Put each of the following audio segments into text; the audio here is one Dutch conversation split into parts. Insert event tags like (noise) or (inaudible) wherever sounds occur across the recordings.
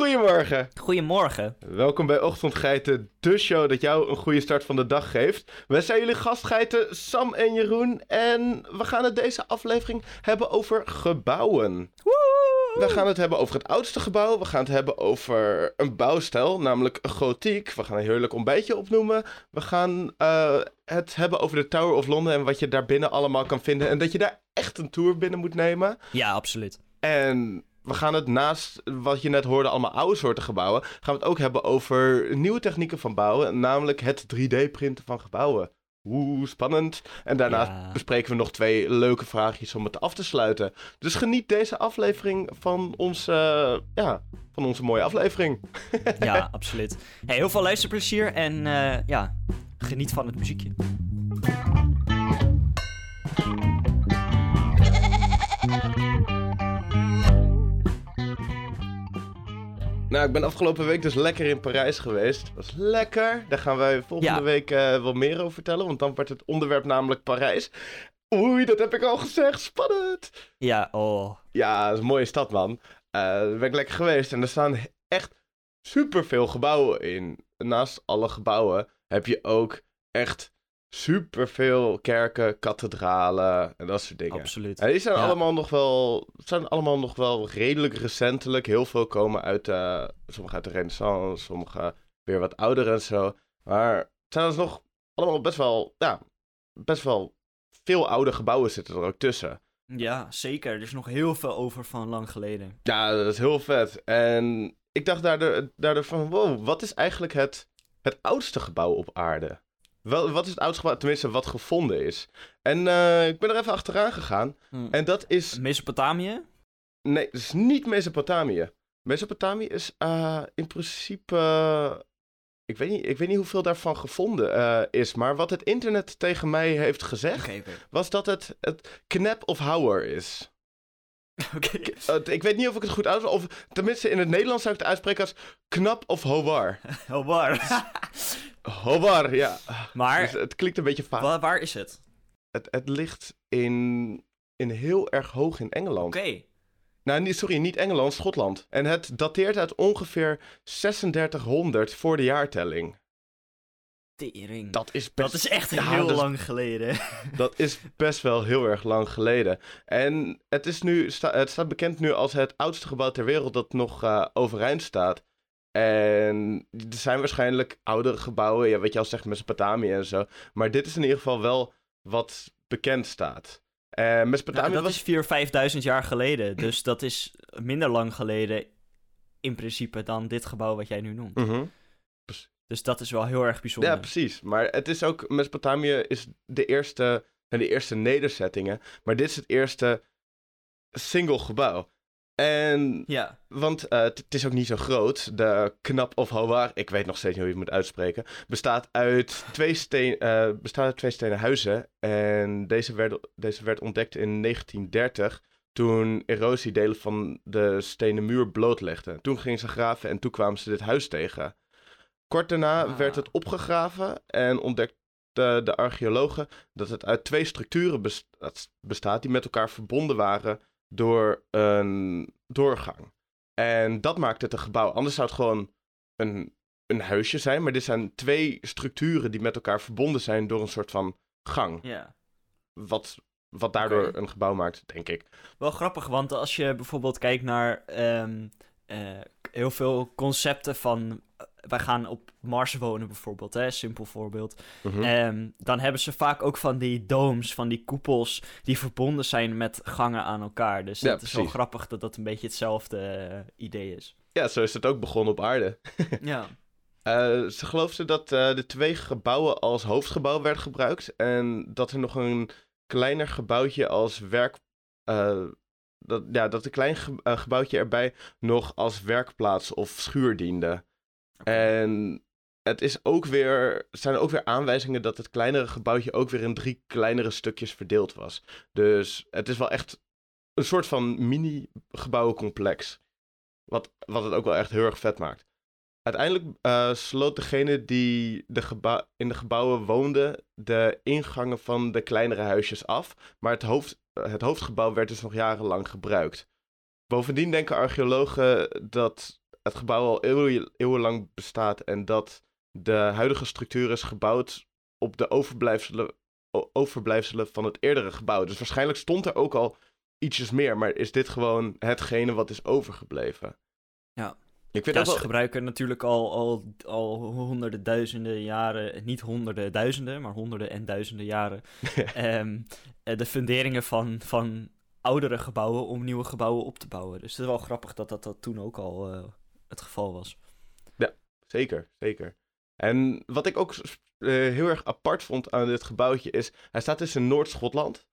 Goedemorgen. Goedemorgen. Welkom bij Ochtendgeiten, de show dat jou een goede start van de dag geeft. Wij zijn jullie gastgeiten Sam en Jeroen en we gaan het deze aflevering hebben over gebouwen. We gaan het hebben over het oudste gebouw. We gaan het hebben over een bouwstijl, namelijk gotiek. We gaan een heerlijk ontbijtje opnoemen. We gaan uh, het hebben over de Tower of London en wat je daar binnen allemaal kan vinden. En dat je daar echt een tour binnen moet nemen. Ja, absoluut. En we gaan het naast wat je net hoorde, allemaal oude soorten gebouwen, gaan we het ook hebben over nieuwe technieken van bouwen, namelijk het 3D-printen van gebouwen. Oeh, spannend. En daarnaast bespreken we nog twee leuke vraagjes om het af te sluiten. Dus geniet deze aflevering van onze, ja, van onze mooie aflevering. (laughs) ja, absoluut. Hey, heel veel luisterplezier en uh, ja, geniet van het muziekje. Nou, ik ben afgelopen week dus lekker in Parijs geweest. Dat was lekker. Daar gaan wij volgende week uh, wel meer over vertellen. Want dan wordt het onderwerp namelijk Parijs. Oei, dat heb ik al gezegd. Spannend. Ja, oh. Ja, dat is een mooie stad, man. Uh, daar ben ik lekker geweest. En er staan echt superveel gebouwen in. Naast alle gebouwen heb je ook echt superveel kerken, kathedralen en dat soort dingen. Absoluut. En die zijn, allemaal, nog wel, zijn allemaal nog wel redelijk recentelijk. Heel veel komen uit, uh, sommige uit de renaissance, sommige weer wat ouder en zo. Maar het zijn dus nog allemaal best wel, ja, best wel veel oude gebouwen zitten er ook tussen. Ja, zeker. Er is nog heel veel over van lang geleden. Ja, dat is heel vet. En ik dacht daardoor, daardoor van, wow, wat is eigenlijk het, het oudste gebouw op aarde? Wel, wat is het oudste gebouw, tenminste wat gevonden is? En uh, ik ben er even achteraan gegaan. Hmm. En dat is... Mesopotamië? Nee, het is niet Mesopotamië. Mesopotamië is uh, in principe... ik, weet niet, ik weet niet hoeveel daarvan gevonden uh, is. Maar wat het internet tegen mij heeft gezegd... Okay, okay. was dat het, het Knap of Hauer is. (laughs) Oké. ik weet niet of ik het goed uitspreek. Of tenminste in het Nederlands zou ik het uitspreken als knap of howar. (laughs) howar. (laughs) Howar, ja. Maar... Dus het klinkt een beetje vaag. Waar, waar is het? het? Het ligt in, in heel erg hoog in Engeland. Oké. Nou, sorry, niet Engeland, Schotland. En het dateert uit ongeveer 3600 voor de jaartelling. Tering. Dat is, best... dat is echt heel lang geleden. (laughs) Dat is best wel heel erg lang geleden. En het, is nu, het staat bekend nu als het oudste gebouw ter wereld dat nog uh, overeind staat. En er zijn waarschijnlijk oudere gebouwen, ja, weet je al zegt Mesopotamië en zo. Maar dit is in ieder geval wel wat bekend staat. Uh, Mesopotamië dat was... is 4.000, 5.000 jaar geleden. Dus dat is minder lang geleden in principe dan dit gebouw wat jij nu noemt. Mhm. Dus dat is wel heel erg bijzonder. Ja, precies. Maar het is ook, Mesopotamië is de eerste, de eerste nederzettingen. Maar dit is het eerste single gebouw. En, ja. want uh, het is ook niet zo groot. De Knap of Howar, ik weet nog steeds niet hoe je het moet uitspreken, bestaat uit twee, steen, uh, bestaat uit twee stenen huizen. En deze werd, deze werd ontdekt in 1930, toen erosie delen van de stenen muur blootlegde. Toen gingen ze graven en toen kwamen ze dit huis tegen. Kort daarna ah. werd het opgegraven en ontdekte de archeologen dat het uit twee structuren bestaat die met elkaar verbonden waren door een doorgang. En dat maakt het een gebouw. Anders zou het gewoon een, een huisje zijn. Maar dit zijn twee structuren die met elkaar verbonden zijn door een soort van gang. Ja. Wat, wat daardoor een gebouw maakt, denk ik. Wel grappig, want als je bijvoorbeeld kijkt naar ehm, eh, heel veel concepten van wij gaan op Mars wonen bijvoorbeeld, hè, simpel voorbeeld. Mm dan hebben ze vaak ook van die domes, van die koepels, die verbonden zijn met gangen aan elkaar. Dus het is wel grappig dat dat een beetje hetzelfde eh, idee is. Ja, zo is het ook begonnen op aarde. (laughs) ja. Uh, ze geloofden dat uh, de twee gebouwen als hoofdgebouw werden gebruikt en dat er nog een kleiner gebouwtje als werk... dat, ja, dat een klein gebouwtje erbij nog als werkplaats of schuur diende. En het is ook weer, zijn ook weer aanwijzingen dat het kleinere gebouwtje ook weer in drie kleinere stukjes verdeeld was. Dus het is wel echt een soort van mini-gebouwencomplex. Wat, wat het ook wel echt heel erg vet maakt. Uiteindelijk uh, sloot degene die de in de gebouwen woonde de ingangen van de kleinere huisjes af. Maar het, hoofd, het hoofdgebouw werd dus nog jarenlang gebruikt. Bovendien denken archeologen dat het gebouw al eeuwen, eeuwenlang bestaat en dat de huidige structuur is gebouwd op de overblijfselen, overblijfselen van het eerdere gebouw. Dus waarschijnlijk stond er ook al ietsjes meer, maar is dit gewoon hetgene wat is overgebleven? Ja. Ik vind ja, dat ze wel... gebruiken natuurlijk al, al, al honderden, duizenden jaren, niet honderden, duizenden, maar honderden en duizenden jaren, (laughs) ehm, eh, de funderingen van, van oudere gebouwen om nieuwe gebouwen op te bouwen. Dus het is wel grappig dat dat, dat toen ook al uh, het geval was. Ja, zeker, zeker. En wat ik ook uh, heel erg apart vond aan dit gebouwtje is, hij staat in Noord-Schotland.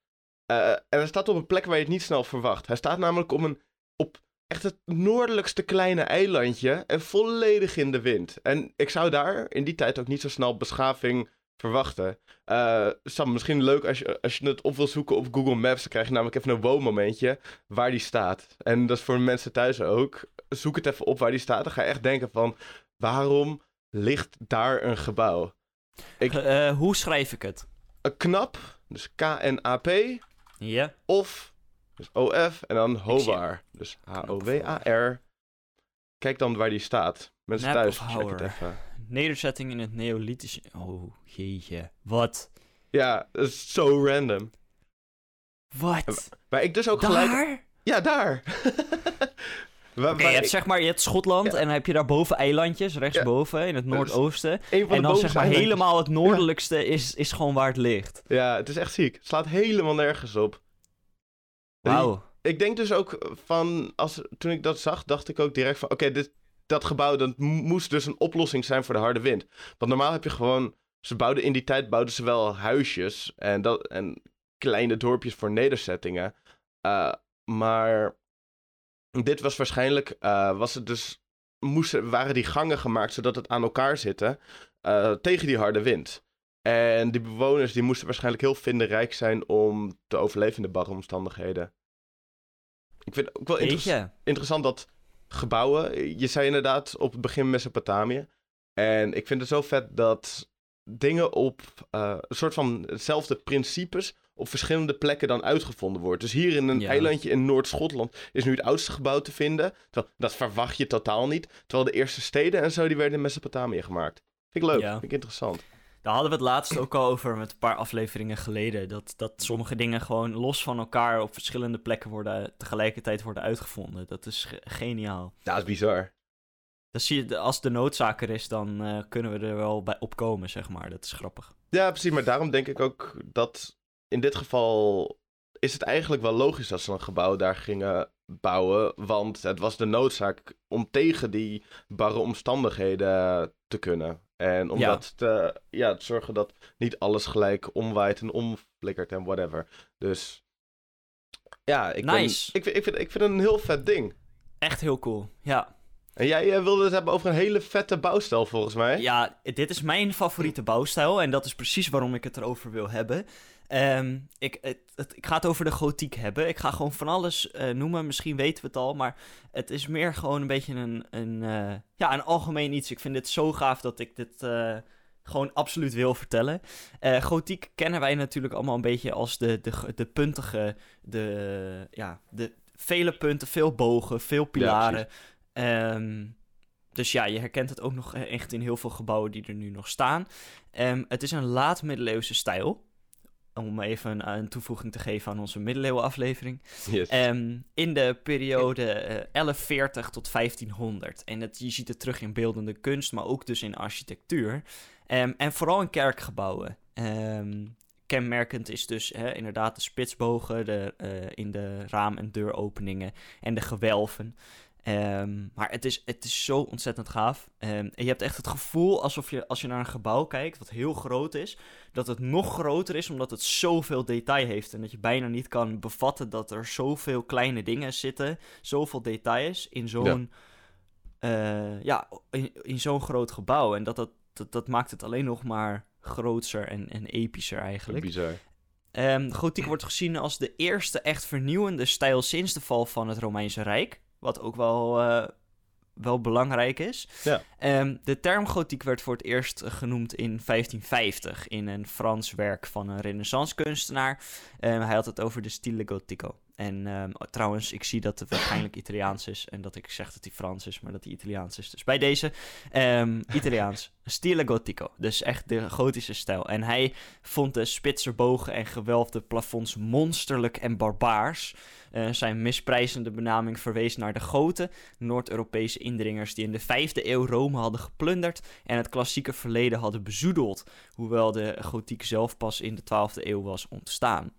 Uh, en hij staat op een plek waar je het niet snel verwacht. Hij staat namelijk op, een, op echt het noordelijkste kleine eilandje en volledig in de wind. En ik zou daar in die tijd ook niet zo snel beschaving verwachten. Uh, Sam, misschien leuk als je, als je het op wil zoeken op Google Maps. Dan krijg je namelijk even een wow-momentje waar die staat. En dat is voor mensen thuis ook. Zoek het even op waar die staat. Dan ga je echt denken van, waarom ligt daar een gebouw? Ik, uh, hoe schrijf ik het? Knap, dus K-N-A-P. Ja. Of, dus O-F en dan Howar. Dus H-O-W-A-R. Kijk dan waar die staat. Mensen thuis, check het even. Nederzetting in het Neolithische... Oh, jeetje. Wat? Ja, dat is zo random. Wat? Maar ik dus ook gelijk... Daar? Ja, daar. (laughs) Waar- waar je hebt ik- zeg maar, je hebt Schotland Ja. en dan heb je daarboven eilandjes, rechtsboven, in het noordoosten. En dan zeg maar eilandjes. helemaal het noordelijkste is, is gewoon waar het ligt. Ja, het is echt ziek. Het slaat helemaal nergens op. Wauw. Ik denk dus ook van, als, toen ik dat zag, dacht ik ook direct van, oké, dit dat gebouw, dat mo- moest dus een oplossing zijn voor de harde wind. Want normaal heb je gewoon, ze bouwden in die tijd, bouwden ze wel huisjes en, dat, en kleine dorpjes voor nederzettingen. Eh, maar dit was waarschijnlijk, eh, was het dus, moesten, waren die gangen gemaakt zodat het aan elkaar zitten eh, tegen die harde wind. En die bewoners die moesten waarschijnlijk heel vindingrijk zijn om te overleven in de barre omstandigheden. Ik vind het ook wel interessant dat gebouwen, je zei inderdaad op het begin Mesopotamië. En ik vind het zo vet dat dingen op eh, een soort van hetzelfde principes op verschillende plekken dan uitgevonden wordt. Dus hier in een Ja. eilandje in Noord-Schotland is nu het oudste gebouw te vinden. Terwijl, dat verwacht je totaal niet. Terwijl de eerste steden en zo, die werden in Mesopotamië gemaakt. Vind ik leuk, Ja. vind ik interessant. Daar hadden we het laatst ook al over met een paar afleveringen geleden. Dat, dat sommige dingen gewoon los van elkaar op verschillende plekken worden, tegelijkertijd worden uitgevonden. Dat is ge- geniaal. Dat is bizar. Dan zie je, als de noodzaak er is, dan eh, kunnen we er wel bij opkomen, zeg maar. Dat is grappig. Ja, precies. Maar daarom denk ik ook dat in dit geval is het eigenlijk wel logisch dat ze een gebouw daar gingen bouwen. Want het was de noodzaak om tegen die barre omstandigheden te kunnen. En om Ja. dat te, ja, te zorgen dat niet alles gelijk omwaait en omflikkert en whatever. Dus ja, ik, ben- Nice. ik, vind, ik, vind, ik vind het een heel vet ding. Echt heel cool, ja. En jij eh, wilde het hebben over een hele vette bouwstijl volgens mij. Ja, dit is mijn favoriete bouwstijl en dat is precies waarom ik het erover wil hebben. Ehm, ik, het, het- ik ga het over de gotiek hebben. Ik ga gewoon van alles eh, noemen, misschien weten we het al, maar het is meer gewoon een beetje een, een, eh, ja, een algemeen iets. Ik vind dit zo gaaf dat ik dit eh, gewoon absoluut wil vertellen. Gotiek kennen wij natuurlijk allemaal een beetje als de, de, de puntige, de, ja, de vele punten, veel bogen, veel pilaren. Ehm, dus ja, je herkent het ook nog echt in heel veel gebouwen die er nu nog staan. Ehm, het is een laat-middeleeuwse stijl. Om even een, een toevoeging te geven aan onze middeleeuwen aflevering. Yes. Ehm, in de periode eh, 1140 tot 1500. En je ziet het terug in beeldende kunst, maar ook dus in architectuur. Ehm, en vooral in kerkgebouwen. Ehm, kenmerkend is dus hè, inderdaad de spitsbogen de, eh, in de raam- en deuropeningen en de gewelven. Ehm, maar het is, het is zo ontzettend gaaf. Ehm, en je hebt echt het gevoel alsof je, als je naar een gebouw kijkt, wat heel groot is, dat het nog groter is omdat het zoveel detail heeft. En dat je bijna niet kan bevatten dat er zoveel kleine dingen zitten, zoveel details in zo'n ja. ja, in, in zo'n groot gebouw. En dat, dat, dat, dat maakt het alleen nog maar grootser en, en epischer eigenlijk. Bizar. Ehm, gotiek wordt gezien als de eerste echt vernieuwende stijl sinds de val van het Romeinse Rijk. Wat ook wel, eh, wel belangrijk is. Ja. Ehm, de term gotiek werd voor het eerst genoemd in 1550 in een Frans werk van een renaissance kunstenaar. Ehm, hij had het over de stile gotico. En ehm, trouwens, ik zie dat het waarschijnlijk Italiaans is en dat ik zeg dat hij Frans is, maar dat hij Italiaans is. Dus bij deze, um, Italiaans, (laughs) stile gotico. Dus echt de gotische stijl. En hij vond de spitse bogen en gewelfde plafonds monsterlijk en barbaars. Uh, zijn misprijzende benaming verwees naar de Goten, Noord-Europese indringers die in de 5e eeuw Rome hadden geplunderd en het klassieke verleden hadden bezoedeld, hoewel de gotiek zelf pas in de 12e eeuw was ontstaan.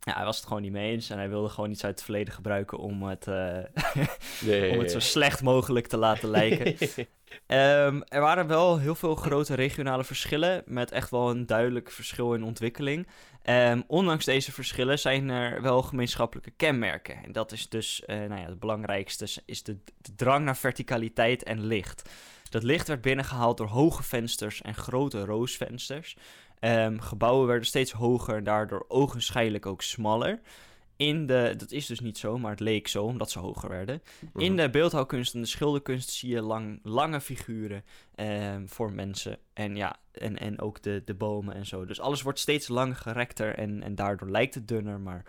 Ja, hij was het gewoon niet mee eens en hij wilde gewoon iets uit het verleden gebruiken om het, uh, (laughs) nee. om het zo slecht mogelijk te laten lijken. um, (laughs) er waren wel heel veel grote regionale verschillen met echt wel een duidelijk verschil in ontwikkeling. Um, ondanks deze verschillen zijn er wel gemeenschappelijke kenmerken. En dat is dus, uh, nou ja, het belangrijkste is de, de drang naar verticaliteit en licht. Dat licht werd binnengehaald door hoge vensters en grote roosvensters. Um, gebouwen werden steeds hoger en daardoor ogenschijnlijk ook smaller. In de, dat is dus niet zo, maar het leek zo omdat ze hoger werden. In mhm. de beeldhouwkunst en de schilderkunst zie je lang, lange figuren um, voor mensen. En ja, en, en ook de, de bomen en zo. Dus alles wordt steeds langer gerekter en, en daardoor lijkt het dunner, maar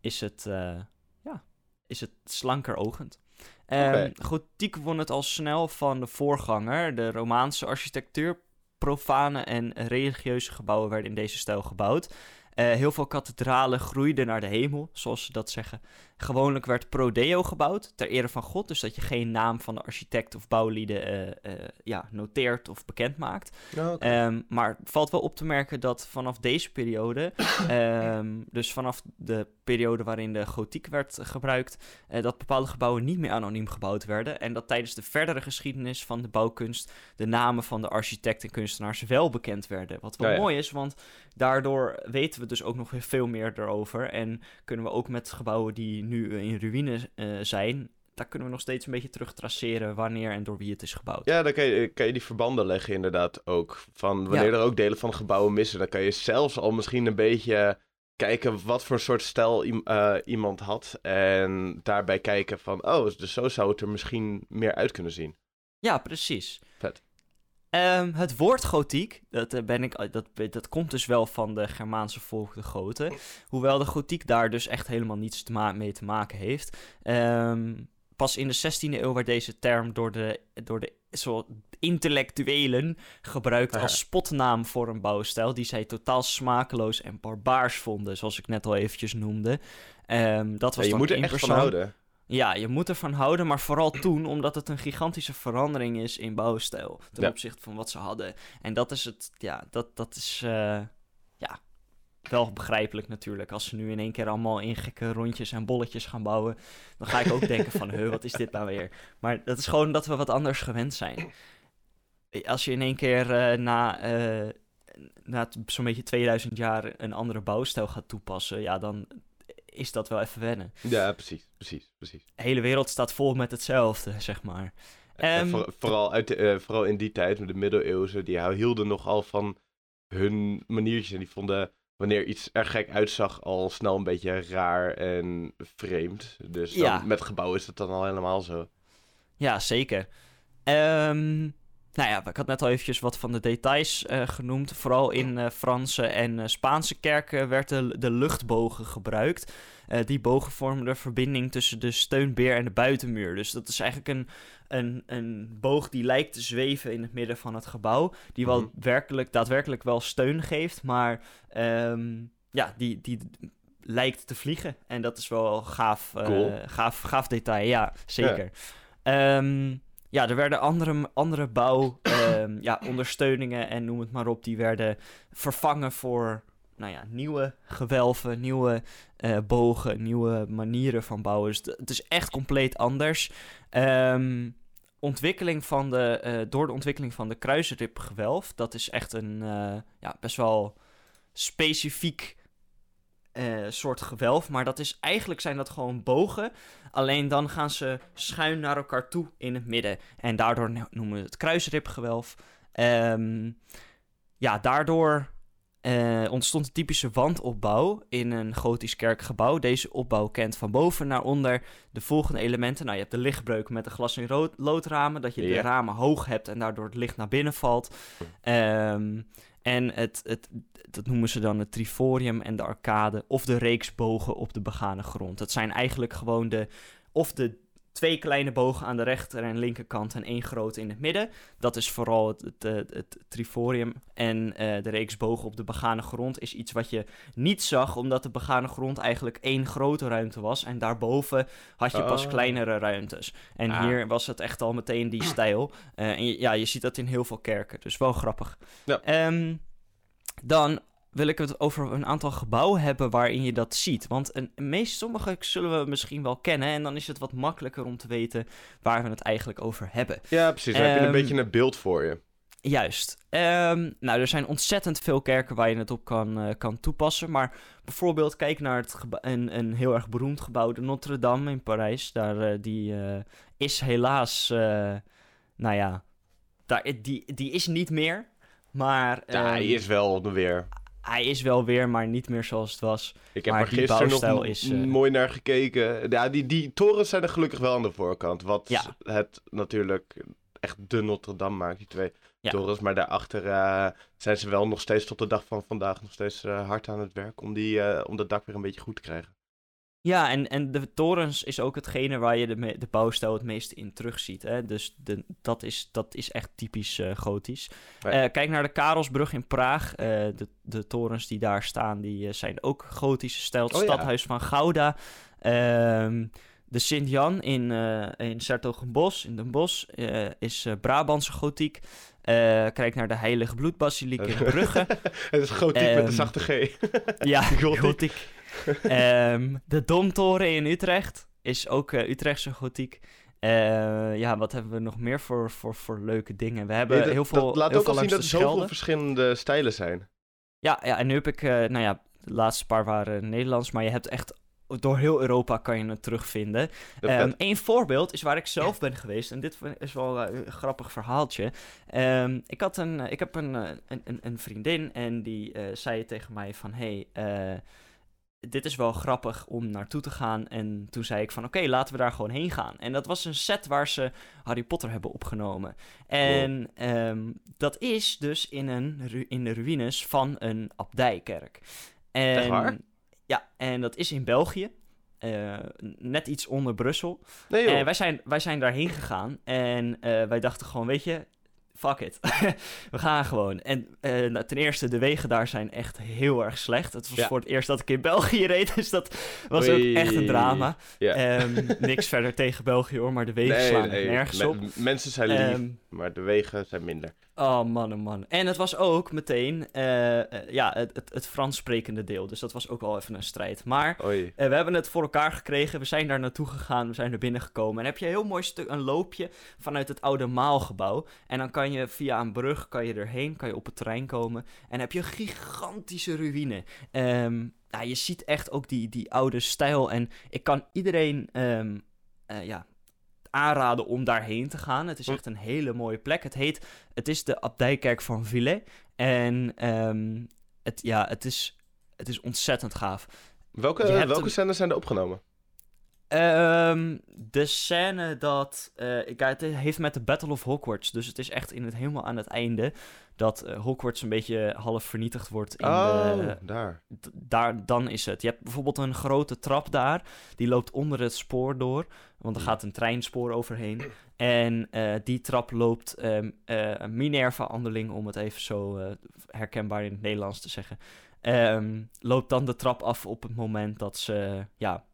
is het, uh, ja, is het slanker ogend. Um, okay. Gotiek won het al snel van de voorganger, de Romaanse architectuur profane en religieuze gebouwen werden in deze stijl gebouwd. Uh, heel veel kathedralen groeiden naar de hemel, zoals ze dat zeggen. Gewoonlijk werd prodeo gebouwd ter ere van God, dus dat je geen naam van de architect of bouwlieden uh, uh, ja, noteert of bekend maakt. Oh, okay. um, maar het valt wel op te merken dat vanaf deze periode, um, (coughs) dus vanaf de periode waarin de gotiek werd gebruikt, uh, dat bepaalde gebouwen niet meer anoniem gebouwd werden. En dat tijdens de verdere geschiedenis van de bouwkunst de namen van de architect en kunstenaars wel bekend werden. Wat wel mooi is, want daardoor weten we dus ook nog veel meer erover. En kunnen we ook met gebouwen die nu in ruïne uh, zijn, daar kunnen we nog steeds een beetje terug traceren wanneer en door wie het is gebouwd. Ja, dan kan je, kan je die verbanden leggen inderdaad ook. Van wanneer er ook delen van gebouwen missen, dan kan je zelfs al misschien een beetje kijken wat voor soort stijl uh, iemand had. En daarbij kijken van, oh, dus zo zou het er misschien meer uit kunnen zien. Ja, precies. Vet. Um, het woord gotiek, dat, uh, ben ik, dat, dat komt dus wel van de Germaanse volk, de Goten. Hoewel de gotiek daar dus echt helemaal niets te mee te maken heeft. Um, pas in de 16e eeuw werd deze term door de, door de zo intellectuelen gebruikt als spotnaam voor een bouwstijl die zij totaal smakeloos en barbaars vonden, zoals ik net al eventjes noemde. Um, dat was ja, je moet er echt van houden. Ja, je moet ervan houden, maar vooral toen omdat het een gigantische verandering is in bouwstijl ten opzichte van wat ze hadden. En dat is het, ja, dat, dat is, uh, ja, wel begrijpelijk natuurlijk. Als ze nu in één keer allemaal in gekke rondjes en bolletjes gaan bouwen, dan ga ik ook denken van, he, wat is dit nou weer? Maar dat is gewoon dat we wat anders gewend zijn. Als je in één keer uh, na, uh, na zo'n beetje 2000 jaar een andere bouwstijl gaat toepassen, ja, dan is dat wel even wennen. Ja, precies, precies, precies. De hele wereld staat vol met hetzelfde, zeg maar. Um, voor, vooral, uit de, uh, vooral in die tijd, met de middeleeuwen, die hielden nogal van hun maniertjes. En die vonden wanneer iets er gek uitzag al snel een beetje raar en vreemd. Dus dan, ja. met gebouwen is dat dan al helemaal zo. Ja, zeker. Um, nou ja, ik had net al eventjes wat van de details uh, genoemd. Vooral in uh, Franse en uh, Spaanse kerken werden de luchtbogen gebruikt. die bogen vormen de verbinding tussen de steunbeer en de buitenmuur. Dus dat is eigenlijk een, een, een boog die lijkt te zweven in het midden van het gebouw. Die wel mm -hmm. werkelijk, daadwerkelijk wel steun geeft, maar um, ja, die, die lijkt te vliegen. En dat is wel gaaf, cool. gaaf, gaaf detail, ja, zeker. Ja. Um, ja, er werden andere, andere bouw, um, ja, ondersteuningen en noem het maar op, die werden vervangen voor nou ja, nieuwe gewelven, nieuwe uh, bogen, nieuwe manieren van bouwen. Dus het is echt compleet anders. Um, ontwikkeling van de, uh, door de ontwikkeling van de kruisribgewelf, dat is echt een uh, ja, best wel specifiek uh, soort gewelf. Maar dat is eigenlijk zijn dat gewoon bogen. Alleen dan gaan ze schuin naar elkaar toe in het midden. En daardoor noemen we het kruisribgewelf. Um, ja, daardoor uh, ontstond een typische wandopbouw in een gotisch kerkgebouw. Deze opbouw kent van boven naar onder de volgende elementen. Nou, je hebt de lichtbreuk met de glas- en loodramen, dat je de ramen hoog hebt en daardoor het licht naar binnen valt. Um, en het, het, dat noemen ze dan het triforium en de arcade of de reeksbogen op de begane grond. Dat zijn eigenlijk gewoon de, of de twee kleine bogen aan de rechter en linkerkant en één grote in het midden. Dat is vooral het, het, het, triforium. En uh, de reeks bogen op de begane grond is iets wat je niet zag, omdat de begane grond eigenlijk één grote ruimte was. En daarboven had je pas oh. kleinere ruimtes. En ah. hier was het echt al meteen die stijl. Uh, en ja, je ziet dat in heel veel kerken, dus wel grappig. Ja. Um, dan wil ik het over een aantal gebouwen hebben waarin je dat ziet. Want een, meest sommige zullen we misschien wel kennen. En dan is het wat makkelijker om te weten waar we het eigenlijk over hebben. Ja, precies. Dan heb je een ehm, beetje een beeld voor je. Juist. Um, nou, er zijn ontzettend veel kerken waar je het op kan, uh, kan toepassen. Maar bijvoorbeeld, kijk naar het een, een heel erg beroemd gebouw, de Notre Dame in Parijs. Daar, uh, die uh, is helaas, nou ja, daar, die, die is niet meer. Maar, ja, hij ehm, is wel weer hij is wel weer, maar niet meer zoals het was. Ik heb er gisteren nog is, uh... mooi naar gekeken. Ja, die, die torens zijn er gelukkig wel aan de voorkant. Wat het natuurlijk echt de Notre Dame maakt, die twee torens. Maar daarachter uh, zijn ze wel nog steeds tot de dag van vandaag nog steeds uh, hard aan het werk om, die, om dat dak weer een beetje goed te krijgen. Ja, en, en de torens is ook hetgene waar je de, de bouwstijl het meeste in terugziet. Hè? Dus de, dat, is, dat is echt typisch uh, gotisch. Uh, kijk naar de Karelsbrug in Praag. Uh, de, de torens die daar staan, die zijn ook gotische stijl. Het oh, stadhuis van Gouda. Ehm, de Sint-Jan in, in Sertogenbos, in Den Bosch, is Brabantse gotiek. kijk naar de Heilige Bloedbasiliek in (laughs) Brugge. Het is gotiek um, met de zachte G. ja, (laughs) gotiek. Um, (laughs) de Domtoren in Utrecht is ook uh, Utrechtse gotiek. Uh, ja, wat hebben we nog meer voor, voor, voor leuke dingen? We hebben heel veel. Dat laat heel ook al zien dat er zoveel verschillende stijlen zijn. Ja, ja en nu heb ik, uh, nou ja, de laatste paar waren Nederlands, maar je hebt echt door heel Europa kan je het terugvinden. Um, een voorbeeld is waar ik zelf ben geweest. En dit is wel een grappig verhaaltje. Um, ik, had een, ik heb een, een, een, een vriendin en die uh, zei tegen mij van... Hey, uh, dit is wel grappig om naartoe te gaan. En toen zei ik van, oké, laten we daar gewoon heen gaan. En dat was een set waar ze Harry Potter hebben opgenomen. En ehm, dat is dus in, een, in de ruïnes van een abdijkerk. En, waar? Ja, en dat is in België. Uh, net iets onder Brussel. Nee, en wij zijn, wij zijn daarheen gegaan. En uh, wij dachten gewoon, weet je, fuck it. (laughs) we gaan gewoon. En uh, ten eerste, de wegen daar zijn echt heel erg slecht. Het was voor het eerst dat ik in België (laughs) reed, dus dat was ook echt een drama. Ja. Um, niks verder tegen België hoor, maar de wegen nee, slaan nee. nergens op. mensen zijn lief, um, maar de wegen zijn minder. Oh man, oh man. En het was ook meteen uh, uh, ja, het, het, het, Frans sprekende deel. Dus dat was ook wel even een strijd. Maar uh, we hebben het voor elkaar gekregen. We zijn daar naartoe gegaan. We zijn er binnen gekomen. En heb je een heel mooi stuk, een loopje vanuit het oude Maalgebouw. En dan kan je via een brug kan je erheen. Kan je op het terrein komen. En heb je een gigantische ruïne. Um, nou, je ziet echt ook die, die oude stijl. En ik kan iedereen um, ja, aanraden om daarheen te gaan. Het is hm. echt een hele mooie plek. Het heet, het is de Abdijkerk van Villers. En um, het, ja, het is, het is ontzettend gaaf. Welke, welke scènes zijn er opgenomen? Um, de scène dat. Uh, het heeft met de Battle of Hogwarts. Dus het is echt in het, helemaal aan het einde. Dat uh, Hogwarts een beetje half vernietigd wordt. In oh, de, daar. daar. Dan is het. Je hebt bijvoorbeeld een grote trap daar. Die loopt onder het spoor door. Want er gaat een treinspoor overheen. En uh, die trap loopt um, Minerva-anderling, om het even zo herkenbaar in het Nederlands te zeggen. Um, loopt dan de trap af op het moment dat ze. Ja,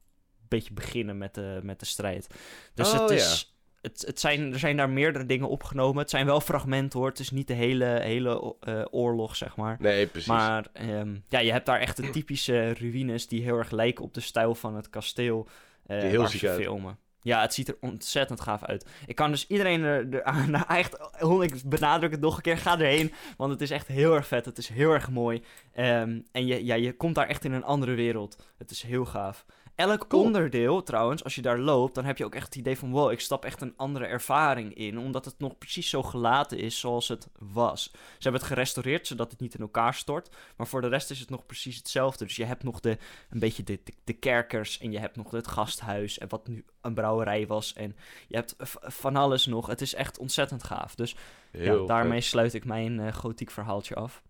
beetje beginnen met de, met de strijd. Dus oh, het is. Het, het zijn, er zijn daar meerdere dingen opgenomen. Het zijn wel fragmenten hoor. Het is niet de hele, hele uh, oorlog, zeg maar. Nee, precies. Maar um, ja, je hebt daar echt de typische ruïnes die heel erg lijken op de stijl van het kasteel. Uh, die heel waar ze filmen. Ja, het ziet er ontzettend gaaf uit. Ik kan dus iedereen er, er (laughs) nou, echt, ik benadruk het nog een keer, ga erheen. Want het is echt heel erg vet, het is heel erg mooi. Um, en je, ja, je komt daar echt in een andere wereld. Het is heel gaaf. Elk onderdeel, trouwens, als je daar loopt, dan heb je ook echt het idee van: wow, ik stap echt een andere ervaring in. Omdat het nog precies zo gelaten is zoals het was. Ze hebben het gerestaureerd zodat het niet in elkaar stort. Maar voor de rest is het nog precies hetzelfde. Dus je hebt nog de, een beetje de, de, kerkers en je hebt nog het gasthuis. En wat nu een brouwerij was. En je hebt van alles nog. Het is echt ontzettend gaaf. Dus ja, daarmee sluit ik mijn uh, gotiek verhaaltje af.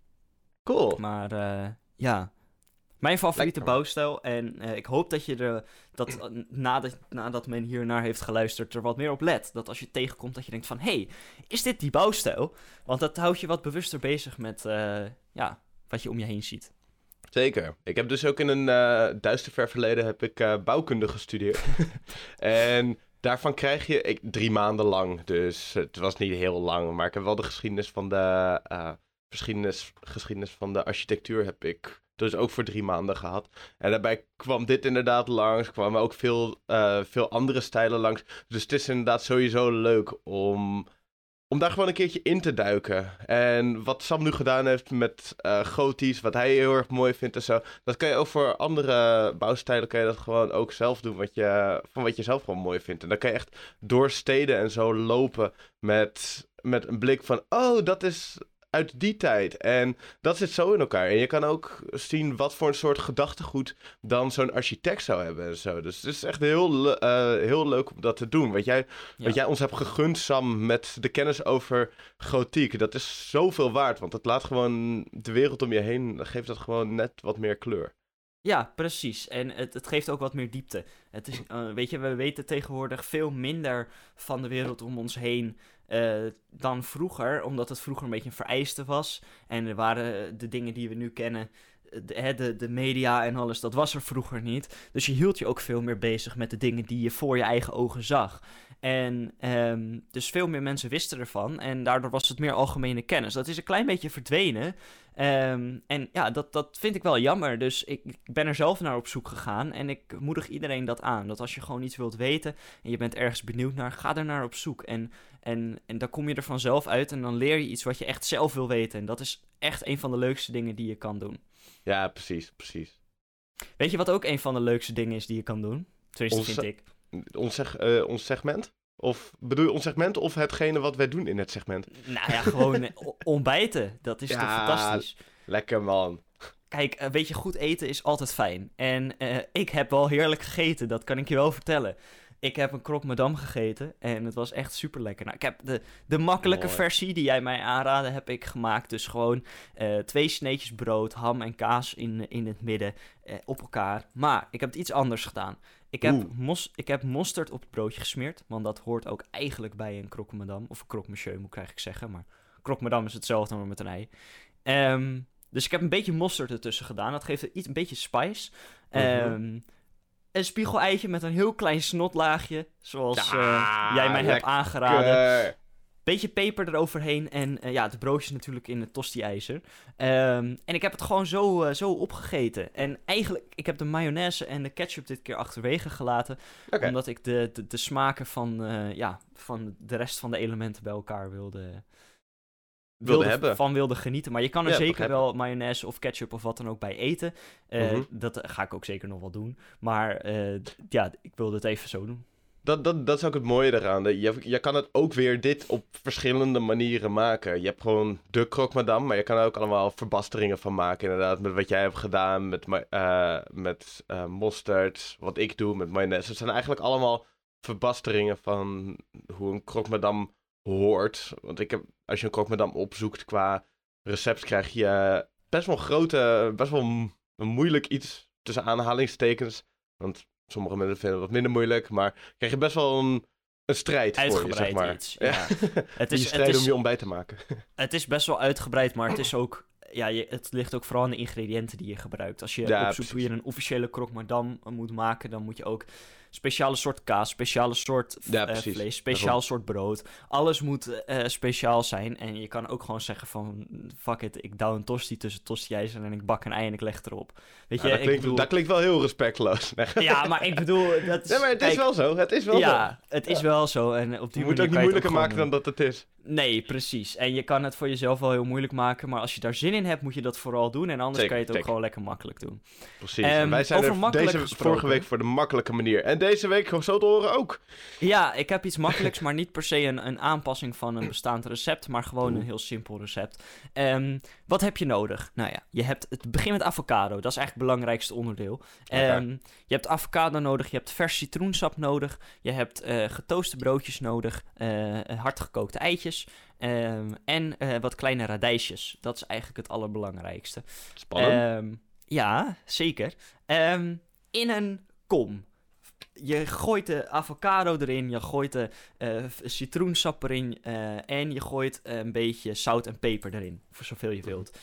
Cool. Maar uh, ja. Mijn favoriete bouwstijl. En uh, ik hoop dat je er, dat nadat, nadat men hiernaar heeft geluisterd, er wat meer op let. Dat als je tegenkomt, dat je denkt van, hey, is dit die bouwstijl? Want dat houdt je wat bewuster bezig met, uh, ja, wat je om je heen ziet. Zeker. Ik heb dus ook in een uh, duister ver verleden heb ik bouwkunde gestudeerd. (laughs) en daarvan krijg je, ik, drie maanden lang, dus het was niet heel lang, maar ik heb wel de geschiedenis van de, geschiedenis, geschiedenis van de architectuur heb ik dus ook voor drie maanden gehad. En daarbij kwam dit inderdaad langs. Kwamen ook veel, uh, veel andere stijlen langs. Dus het is inderdaad sowieso leuk om, om daar gewoon een keertje in te duiken. En wat Sam nu gedaan heeft met uh, gotisch, wat hij heel erg mooi vindt en zo. Dat kan je ook voor andere bouwstijlen kan je dat gewoon ook zelf doen. Wat je, van wat je zelf gewoon mooi vindt. En dan kan je echt door steden en zo lopen met, met een blik van... Oh, dat is uit die tijd. En dat zit zo in elkaar. En je kan ook zien wat voor een soort gedachtegoed dan zo'n architect zou hebben en zo. Dus het is echt heel, uh, heel leuk om dat te doen. Wat jij, wat jij ons hebt gegund, Sam, met de kennis over gotiek. Dat is zoveel waard, want het laat gewoon de wereld om je heen, geeft dat gewoon net wat meer kleur. Ja, precies. En het, het geeft ook wat meer diepte. Het is, uh, weet je, we weten tegenwoordig veel minder van de wereld om ons heen uh, dan vroeger, omdat het vroeger een beetje een vereiste was. En er waren de dingen die we nu kennen, de, de, de, media en alles, dat was er vroeger niet. Dus je hield je ook veel meer bezig met de dingen die je voor je eigen ogen zag. En um, dus veel meer mensen wisten ervan. En daardoor was het meer algemene kennis. Dat is een klein beetje verdwenen. Um, en ja, dat, dat vind ik wel jammer. Dus ik, ik, ben er zelf naar op zoek gegaan. En ik moedig iedereen dat aan. Dat als je gewoon iets wilt weten en je bent ergens benieuwd naar, ga er naar op zoek. En, en, en dan kom je er vanzelf uit en dan leer je iets wat je echt zelf wil weten. En dat is echt een van de leukste dingen die je kan doen. Ja, precies, precies. Weet je wat ook een van de leukste dingen is die je kan doen? Tenminste, vind ik ons, uh, ons segment? Of bedoel je ons segment of hetgene wat wij doen in het segment? Nou ja, gewoon eh, ontbijten. Dat is toch fantastisch? Lekker man. Kijk, uh, weet je, goed eten is altijd fijn. En uh, ik heb wel heerlijk gegeten, dat kan ik je wel vertellen. Ik heb een croque madame gegeten en het was echt super lekker. Nou, ik heb de, de makkelijke versie die jij mij aanraadde, heb ik gemaakt. Dus gewoon uh, twee sneetjes brood, ham en kaas in, in het midden op elkaar. Maar ik heb het iets anders gedaan. Ik heb, mos, ik heb mosterd op het broodje gesmeerd. Want dat hoort ook eigenlijk bij een croque madame. Of een croque monsieur moet ik eigenlijk zeggen. Maar croque madame is hetzelfde, maar met een ei. Um, dus ik heb een beetje mosterd ertussen gedaan. Dat geeft iets, een beetje spice. Um, een spiegeleitje met een heel klein snotlaagje. Zoals uh, jij mij hebt aangeraden beetje peper eroverheen en uh, ja, de broodjes natuurlijk in het tosti-ijzer. Um, en ik heb het gewoon zo, uh, zo opgegeten. En eigenlijk, ik heb de mayonaise en de ketchup dit keer achterwege gelaten. Okay. Omdat ik de, de, de smaken van, uh, ja, van de rest van de elementen bij elkaar wilde, wilde, hebben. van wilde genieten. Maar je kan er ja, zeker wel mayonaise of ketchup of wat dan ook bij eten. Uh, -hmm. Dat ga ik ook zeker nog wel doen. Maar uh, ja, ik wilde het even zo doen. Dat, dat, dat is ook het mooie eraan. Je, je kan het ook weer dit op verschillende manieren maken. Je hebt gewoon de croque madame, maar je kan er ook allemaal verbasteringen van maken. Inderdaad, met wat jij hebt gedaan, met, uh, met uh, mosterd, wat ik doe met mayonaise. Het zijn eigenlijk allemaal verbasteringen van hoe een croque madame hoort. Want ik heb, als je een croque madame opzoekt qua recept, krijg je best wel grote, best wel moeilijk iets tussen aanhalingstekens. Want Sommige mensen vinden het wat minder moeilijk, maar krijg je best wel een, een strijd voor je, zeg maar. Iets, ja. (laughs) het is, strijd om je ontbijt te maken. (laughs) het is best wel uitgebreid, maar het is ook... Ja, je, het ligt ook vooral aan de ingrediënten die je gebruikt. Als je ja, hoe je een officiële croque madame moet maken, dan moet je ook speciale soort kaas, speciale soort ja, uh, vlees, speciaal soort brood. Alles moet uh, speciaal zijn. En je kan ook gewoon zeggen van, fuck it, ik douw een tosti tussen tosti-ijzer en ik bak een ei en ik leg erop. Weet je, dat, klinkt, bedoel... dat klinkt wel heel respectloos. (laughs) ja, maar ik bedoel... Dat is, ja, maar het is wel zo, het is wel ja, zo. het is wel zo. En op die je moet ook niet moeilijker maken dan dat het is. Nee, precies. En je kan het voor jezelf wel heel moeilijk maken. Maar als je daar zin in hebt, moet je dat vooral doen. En anders Zeker, kan je het ook zeker. gewoon lekker makkelijk doen. Precies. Ehm, en wij zijn over er deze gesproken. vorige week voor de makkelijke manier. En deze week, zo te horen, ook. Ja, ik heb iets makkelijks, maar niet per se een, een aanpassing van een bestaand recept, maar gewoon een heel simpel recept. Ehm, wat heb je nodig? Nou ja, je hebt het begin met avocado, dat is eigenlijk het belangrijkste onderdeel. Ehm, je hebt avocado nodig, je hebt vers citroensap nodig, je hebt eh getooste broodjes nodig, eh hardgekookte eitjes ehm, en eh, wat kleine radijsjes. Dat is eigenlijk het allerbelangrijkste. Spannend. Ja, zeker. In een kom. Je gooit de avocado erin, je gooit de eh, v- citroensap erin eh, en je gooit een beetje zout en peper erin, voor zoveel je wilt.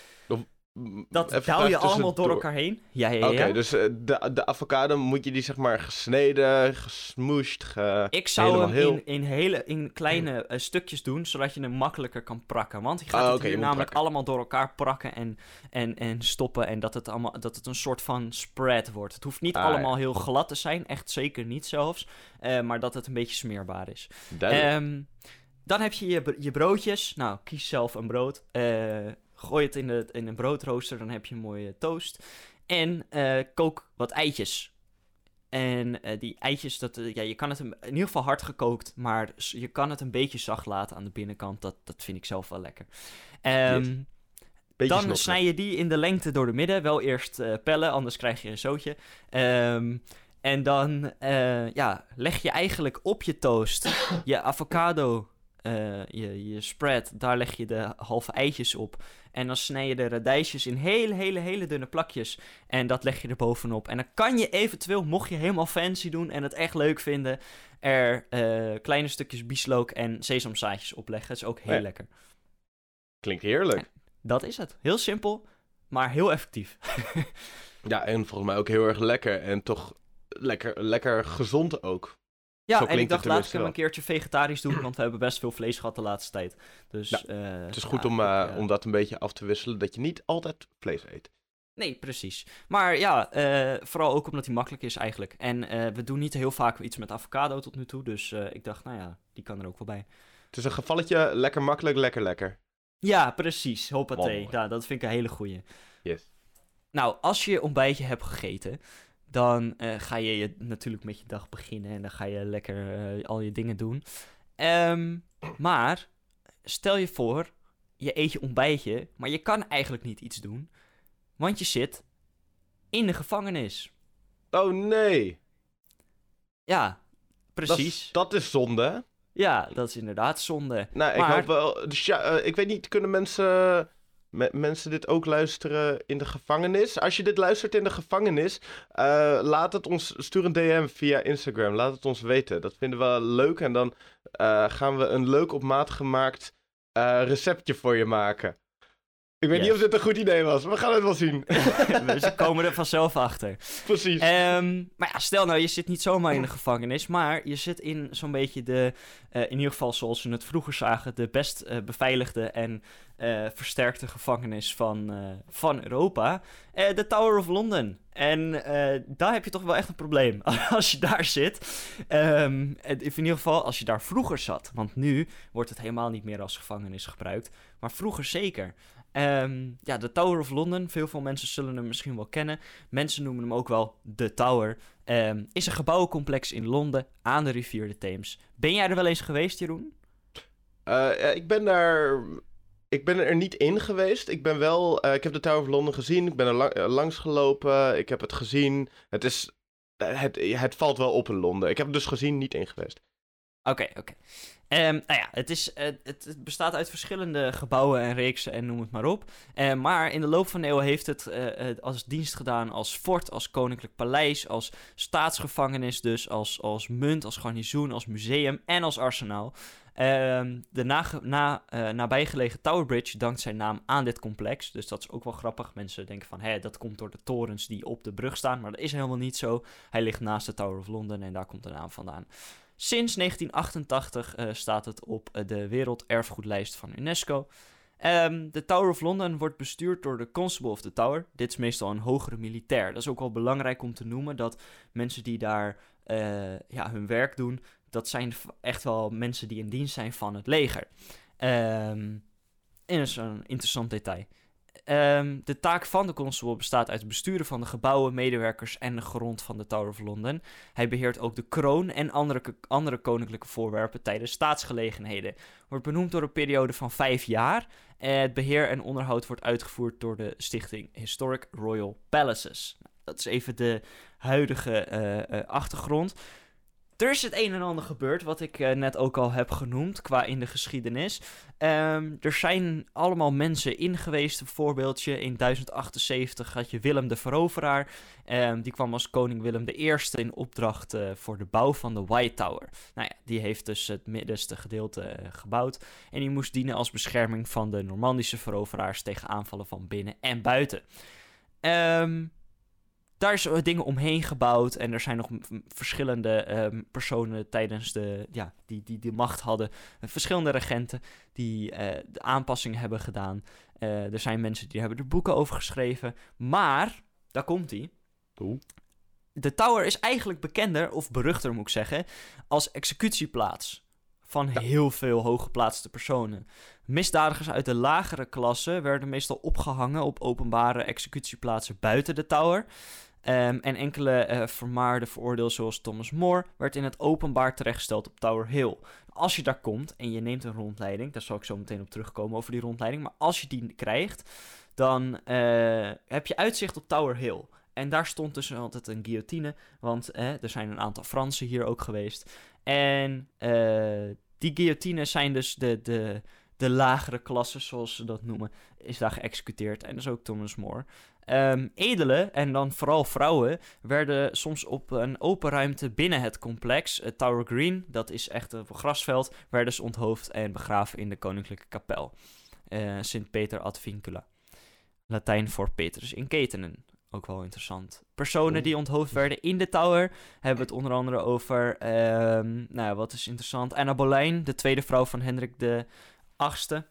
Dat douw je allemaal door elkaar heen. Ja, ja, Oké, ja. dus eh, de, de avocado moet je die zeg maar gesneden, gesmoeshed, ge... Ik zou hem heel- in, in, hele, in kleine eh, stukjes doen, zodat je hem makkelijker kan prakken. Want je gaat Ah, het oké, hier namelijk prakken. allemaal door elkaar prakken en, en, en stoppen. En dat het, allemaal, dat het een soort van spread wordt. Het hoeft niet Ah, allemaal heel glad te zijn, echt zeker niet zelfs. eh, maar dat het een beetje smeerbaar is. Duidelijk. Ehm, dan heb je je, br- je broodjes. Nou, kies zelf een brood. Eh, gooi het in, de, in een broodrooster, dan heb je een mooie toast. En eh, kook wat eitjes. En eh, die eitjes, dat, eh, ja, je kan het in ieder geval hard gekookt, maar je kan het een beetje zacht laten aan de binnenkant. Dat, dat vind ik zelf wel lekker. Ehm, Yes. Dan snij je die in de lengte door de midden. Wel eerst pellen, anders krijg je een zootje. Ehm, en dan ja, leg je eigenlijk op je toast je avocado, eh, je, je spread. Daar leg je de halve eitjes op. En dan snij je de radijsjes in hele, hele, hele dunne plakjes. En dat leg je er bovenop. En dan kan je eventueel, mocht je helemaal fancy doen en het echt leuk vinden, er eh, kleine stukjes bieslook en sesamzaadjes opleggen. Dat is ook heel Ja. lekker. Klinkt heerlijk. Dat is het. Heel simpel, maar heel effectief. (laughs) Ja, en volgens mij ook heel erg lekker. En toch lekker, lekker gezond ook. Ja, en ik dacht, laat ik hem een keertje vegetarisch doen, want we hebben best veel vlees gehad de laatste tijd. Dus, Ja, eh, Het is goed ja, om, eh, eh, om dat een beetje af te wisselen. Dat je niet altijd vlees eet. Nee, precies. Maar ja, vooral ook omdat hij makkelijk is eigenlijk. En we doen niet heel vaak iets met avocado tot nu toe, dus ik dacht, nou ja, die kan er ook wel bij. Het is een gevalletje lekker makkelijk, lekker lekker. Ja, precies. Hoppatee. Ja, dat vind ik een hele goeie. Yes. Nou, als je je ontbijtje hebt gegeten, dan eh, ga je, je natuurlijk met je dag beginnen en dan ga je lekker eh, al je dingen doen. Ehm, maar stel je voor, je eet je ontbijtje, maar je kan eigenlijk niet iets doen, want je zit in de gevangenis. Oh nee. Ja, precies. dat is zonde. Ja, dat is inderdaad zonde. Nou, ik Maar- hoop wel. Dus ja, eh, ik weet niet, kunnen mensen, me- mensen dit ook luisteren in de gevangenis? Als je dit luistert in de gevangenis, eh, laat het ons, stuur een DM via Instagram. Laat het ons weten. Dat vinden we leuk. En dan eh, gaan we een leuk op maat gemaakt eh, receptje voor je maken. Ik weet Yes. niet of dit een goed idee was. We gaan het wel zien. (laughs) Ze komen er vanzelf achter. Precies. Ehm, maar ja, stel nou, je zit niet zomaar in de gevangenis, maar je zit in zo'n beetje de, eh, in ieder geval zoals we het vroeger zagen, de best eh, beveiligde en eh, versterkte gevangenis van, van Europa, de Tower of London. En daar heb je toch wel echt een probleem (laughs) als je daar zit. En in ieder geval als je daar vroeger zat, want nu wordt het helemaal niet meer als gevangenis gebruikt, maar vroeger zeker. Ehm, ja, de Tower of London, veel veel mensen zullen hem misschien wel kennen. Mensen noemen hem ook wel de Tower. Ehm, is een gebouwencomplex in Londen aan de rivier de Theems. Ben jij er wel eens geweest, Jeroen? Eh, ik ben daar. Ik ben er niet in geweest. Ik ben wel. eh, ik heb de Tower of London gezien. Ik ben er lang, eh, langs gelopen. Ik heb het gezien. Het is. Het, het valt wel op in Londen. Ik heb het dus gezien, niet in geweest. Oké, oké. Ehm, nou ja, het, is, het, het bestaat uit verschillende gebouwen en reeksen en noem het maar op. Eh, maar in de loop van de eeuwen heeft het eh, eh, als dienst gedaan als fort, als koninklijk paleis, als staatsgevangenis dus, als, als munt, als garnizoen, als museum en als arsenaal. Ehm, de na, eh, nabijgelegen Tower Bridge dankt zijn naam aan dit complex. Dus dat is ook wel grappig. Mensen denken van, hé, dat komt door de torens die op de brug staan. Maar dat is helemaal niet zo. Hij ligt naast de Tower of London en daar komt de naam vandaan. Sinds 1988 eh, staat het op eh, de Werelderfgoedlijst van UNESCO. Ehm, de Tower of London wordt bestuurd door de Constable of the Tower. Dit is meestal een hogere militair. Dat is ook wel belangrijk om te noemen dat mensen die daar eh, ja, hun werk doen, dat zijn echt wel mensen die in dienst zijn van het leger. Um, en dat is een interessant detail. Um, de taak van de constable bestaat uit het besturen van de gebouwen, medewerkers en de grond van de Tower of London. Hij beheert ook de kroon en andere, andere koninklijke voorwerpen tijdens staatsgelegenheden. Wordt benoemd door een periode van vijf jaar. Het beheer en onderhoud wordt uitgevoerd door de stichting Historic Royal Palaces. Dat is even de huidige uh, uh, achtergrond. Er is het een en ander gebeurd, wat ik uh, net ook al heb genoemd, qua in de geschiedenis. Um, er zijn allemaal mensen in geweest. Een voorbeeldje, in 1078 had je Willem de Veroveraar. Um, die kwam als koning Willem I in opdracht uh, voor de bouw van de White Tower. Nou ja, die heeft dus het middenste gedeelte uh, gebouwd. En die moest dienen als bescherming van de Normandische veroveraars tegen aanvallen van binnen en buiten. Um, daar is dingen omheen gebouwd. En er zijn nog verschillende um, personen tijdens de, ja, die, die de macht hadden. Uh, verschillende regenten die uh, de aanpassingen hebben gedaan. Uh, er zijn mensen die hebben er boeken over geschreven. Maar, daar komt hij. De Tower is eigenlijk bekender, of beruchter moet ik zeggen, als executieplaats van ja. heel veel hooggeplaatste personen. Misdadigers uit de lagere klasse werden meestal opgehangen op openbare executieplaatsen buiten de Tower. Um, en enkele uh, vermaarde veroordeelden zoals Thomas More werd in het openbaar terechtgesteld op Tower Hill. Als je daar komt en je neemt een rondleiding, daar zal ik zo meteen op terugkomen over die rondleiding, maar als je die krijgt, dan uh, heb je uitzicht op Tower Hill. En daar stond dus altijd een guillotine, want eh, er zijn een aantal Fransen hier ook geweest. En die guillotines zijn dus de, de, de lagere klasse, zoals ze dat noemen, is daar geëxecuteerd. En dat is ook Thomas More. Um, edelen, en dan vooral vrouwen, werden soms op een open ruimte binnen het complex, het Tower Green, dat is echt een grasveld, werden ze onthoofd en begraven in de koninklijke kapel. Uh, Sint Peter ad Vincula. Latijn voor Petrus in ketenen. Ook wel interessant. Personen die onthoofd werden in de Tower hebben het onder andere over, um, nou wat is interessant, Anna Boleyn, de tweede vrouw van Hendrik de Achtste.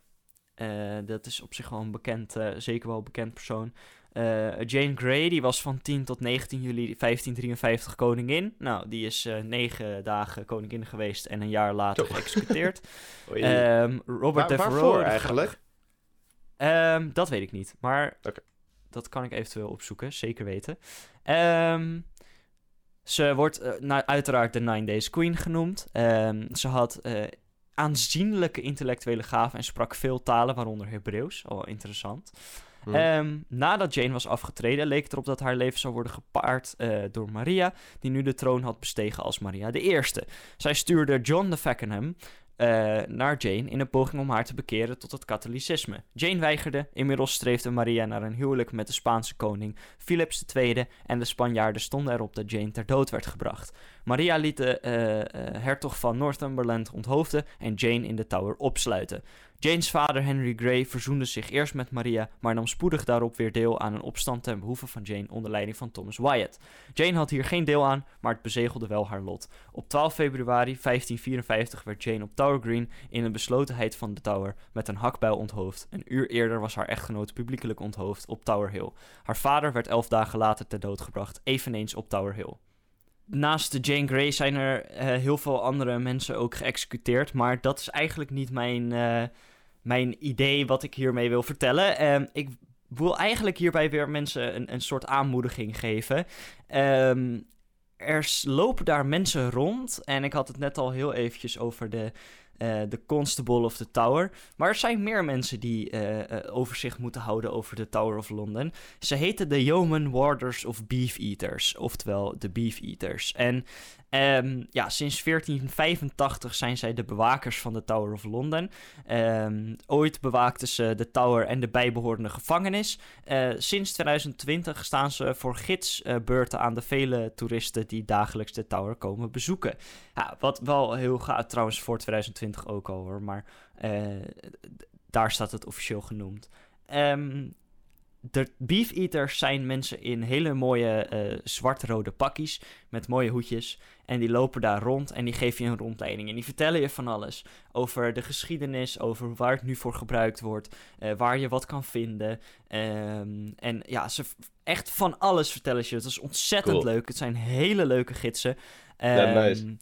Uh, dat is op zich wel een bekend, uh, zeker wel een bekend persoon. Uh, Jane Grey, die was van 10 tot 19 juli 1553 koningin. Nou, die is negen dagen koningin geweest en een jaar later geëxecuteerd. (laughs) um, Robert Waar, Waarvoor eigenlijk? Um, dat weet ik niet, maar okay. dat kan ik eventueel opzoeken, zeker weten. Um, ze wordt uh, nou, uiteraard de Nine Days Queen genoemd. ze had aanzienlijke intellectuele gaven en sprak veel talen, waaronder Hebreeuws. Al interessant. Hmm. Um, nadat Jane was afgetreden, leek het erop dat haar leven zou worden gepaard uh, door Maria, die nu de troon had bestegen als Maria I. Zij stuurde John de Fackenham, uh, naar Jane in een poging om haar te bekeren tot het katholicisme. Jane weigerde, inmiddels streefde Maria naar een huwelijk met de Spaanse koning Philips II en de Spanjaarden stonden erop dat Jane ter dood werd gebracht. Maria liet de uh, uh, hertog van Northumberland onthoofden en Jane in de Tower opsluiten. Jane's vader Henry Grey verzoende zich eerst met Maria, maar nam spoedig daarop weer deel aan een opstand ten behoeve van Jane onder leiding van Thomas Wyatt. Jane had hier geen deel aan, maar het bezegelde wel haar lot. Op 12 februari 1554 werd Jane op Tower Green in de beslotenheid van de Tower met een hakbijl onthoofd. Een uur eerder was haar echtgenoot publiekelijk onthoofd op Tower Hill. Haar vader werd elf dagen later ter dood gebracht, eveneens op Tower Hill naast de Jane Grey zijn er uh, heel veel andere mensen ook geëxecuteerd. Maar dat is eigenlijk niet mijn, uh, mijn idee wat ik hiermee wil vertellen. Um, ik wil eigenlijk hierbij weer mensen een, een soort aanmoediging geven. Um, er lopen daar mensen rond. En ik had het net al heel eventjes over de de Constable of the Tower. Maar er zijn meer mensen die uh, uh, overzicht moeten houden over de Tower of London. Ze heten de Yeoman Warders of Beef Eaters, oftewel de Beef Eaters. En Um, ja, sinds 1485 zijn zij de bewakers van de Tower of London. Um, ooit bewaakten ze de Tower en de bijbehorende gevangenis. Sinds 2020 staan ze voor gidsbeurten aan de vele toeristen die dagelijks de Tower komen bezoeken. Ja, wat wel heel gaat trouwens voor 2020 ook al hoor, maar uh, daar staat het officieel genoemd. Um, de beef eaters zijn mensen in hele mooie uh, zwart-rode pakjes met mooie hoedjes. En die lopen daar rond en die geven je een rondleiding. En die vertellen je van alles over de geschiedenis, over waar het nu voor gebruikt wordt, uh, waar je wat kan vinden. Um, en ja, ze echt van alles vertellen ze. Het is ontzettend cool. leuk. Het zijn hele leuke gidsen. Um, ja, nice.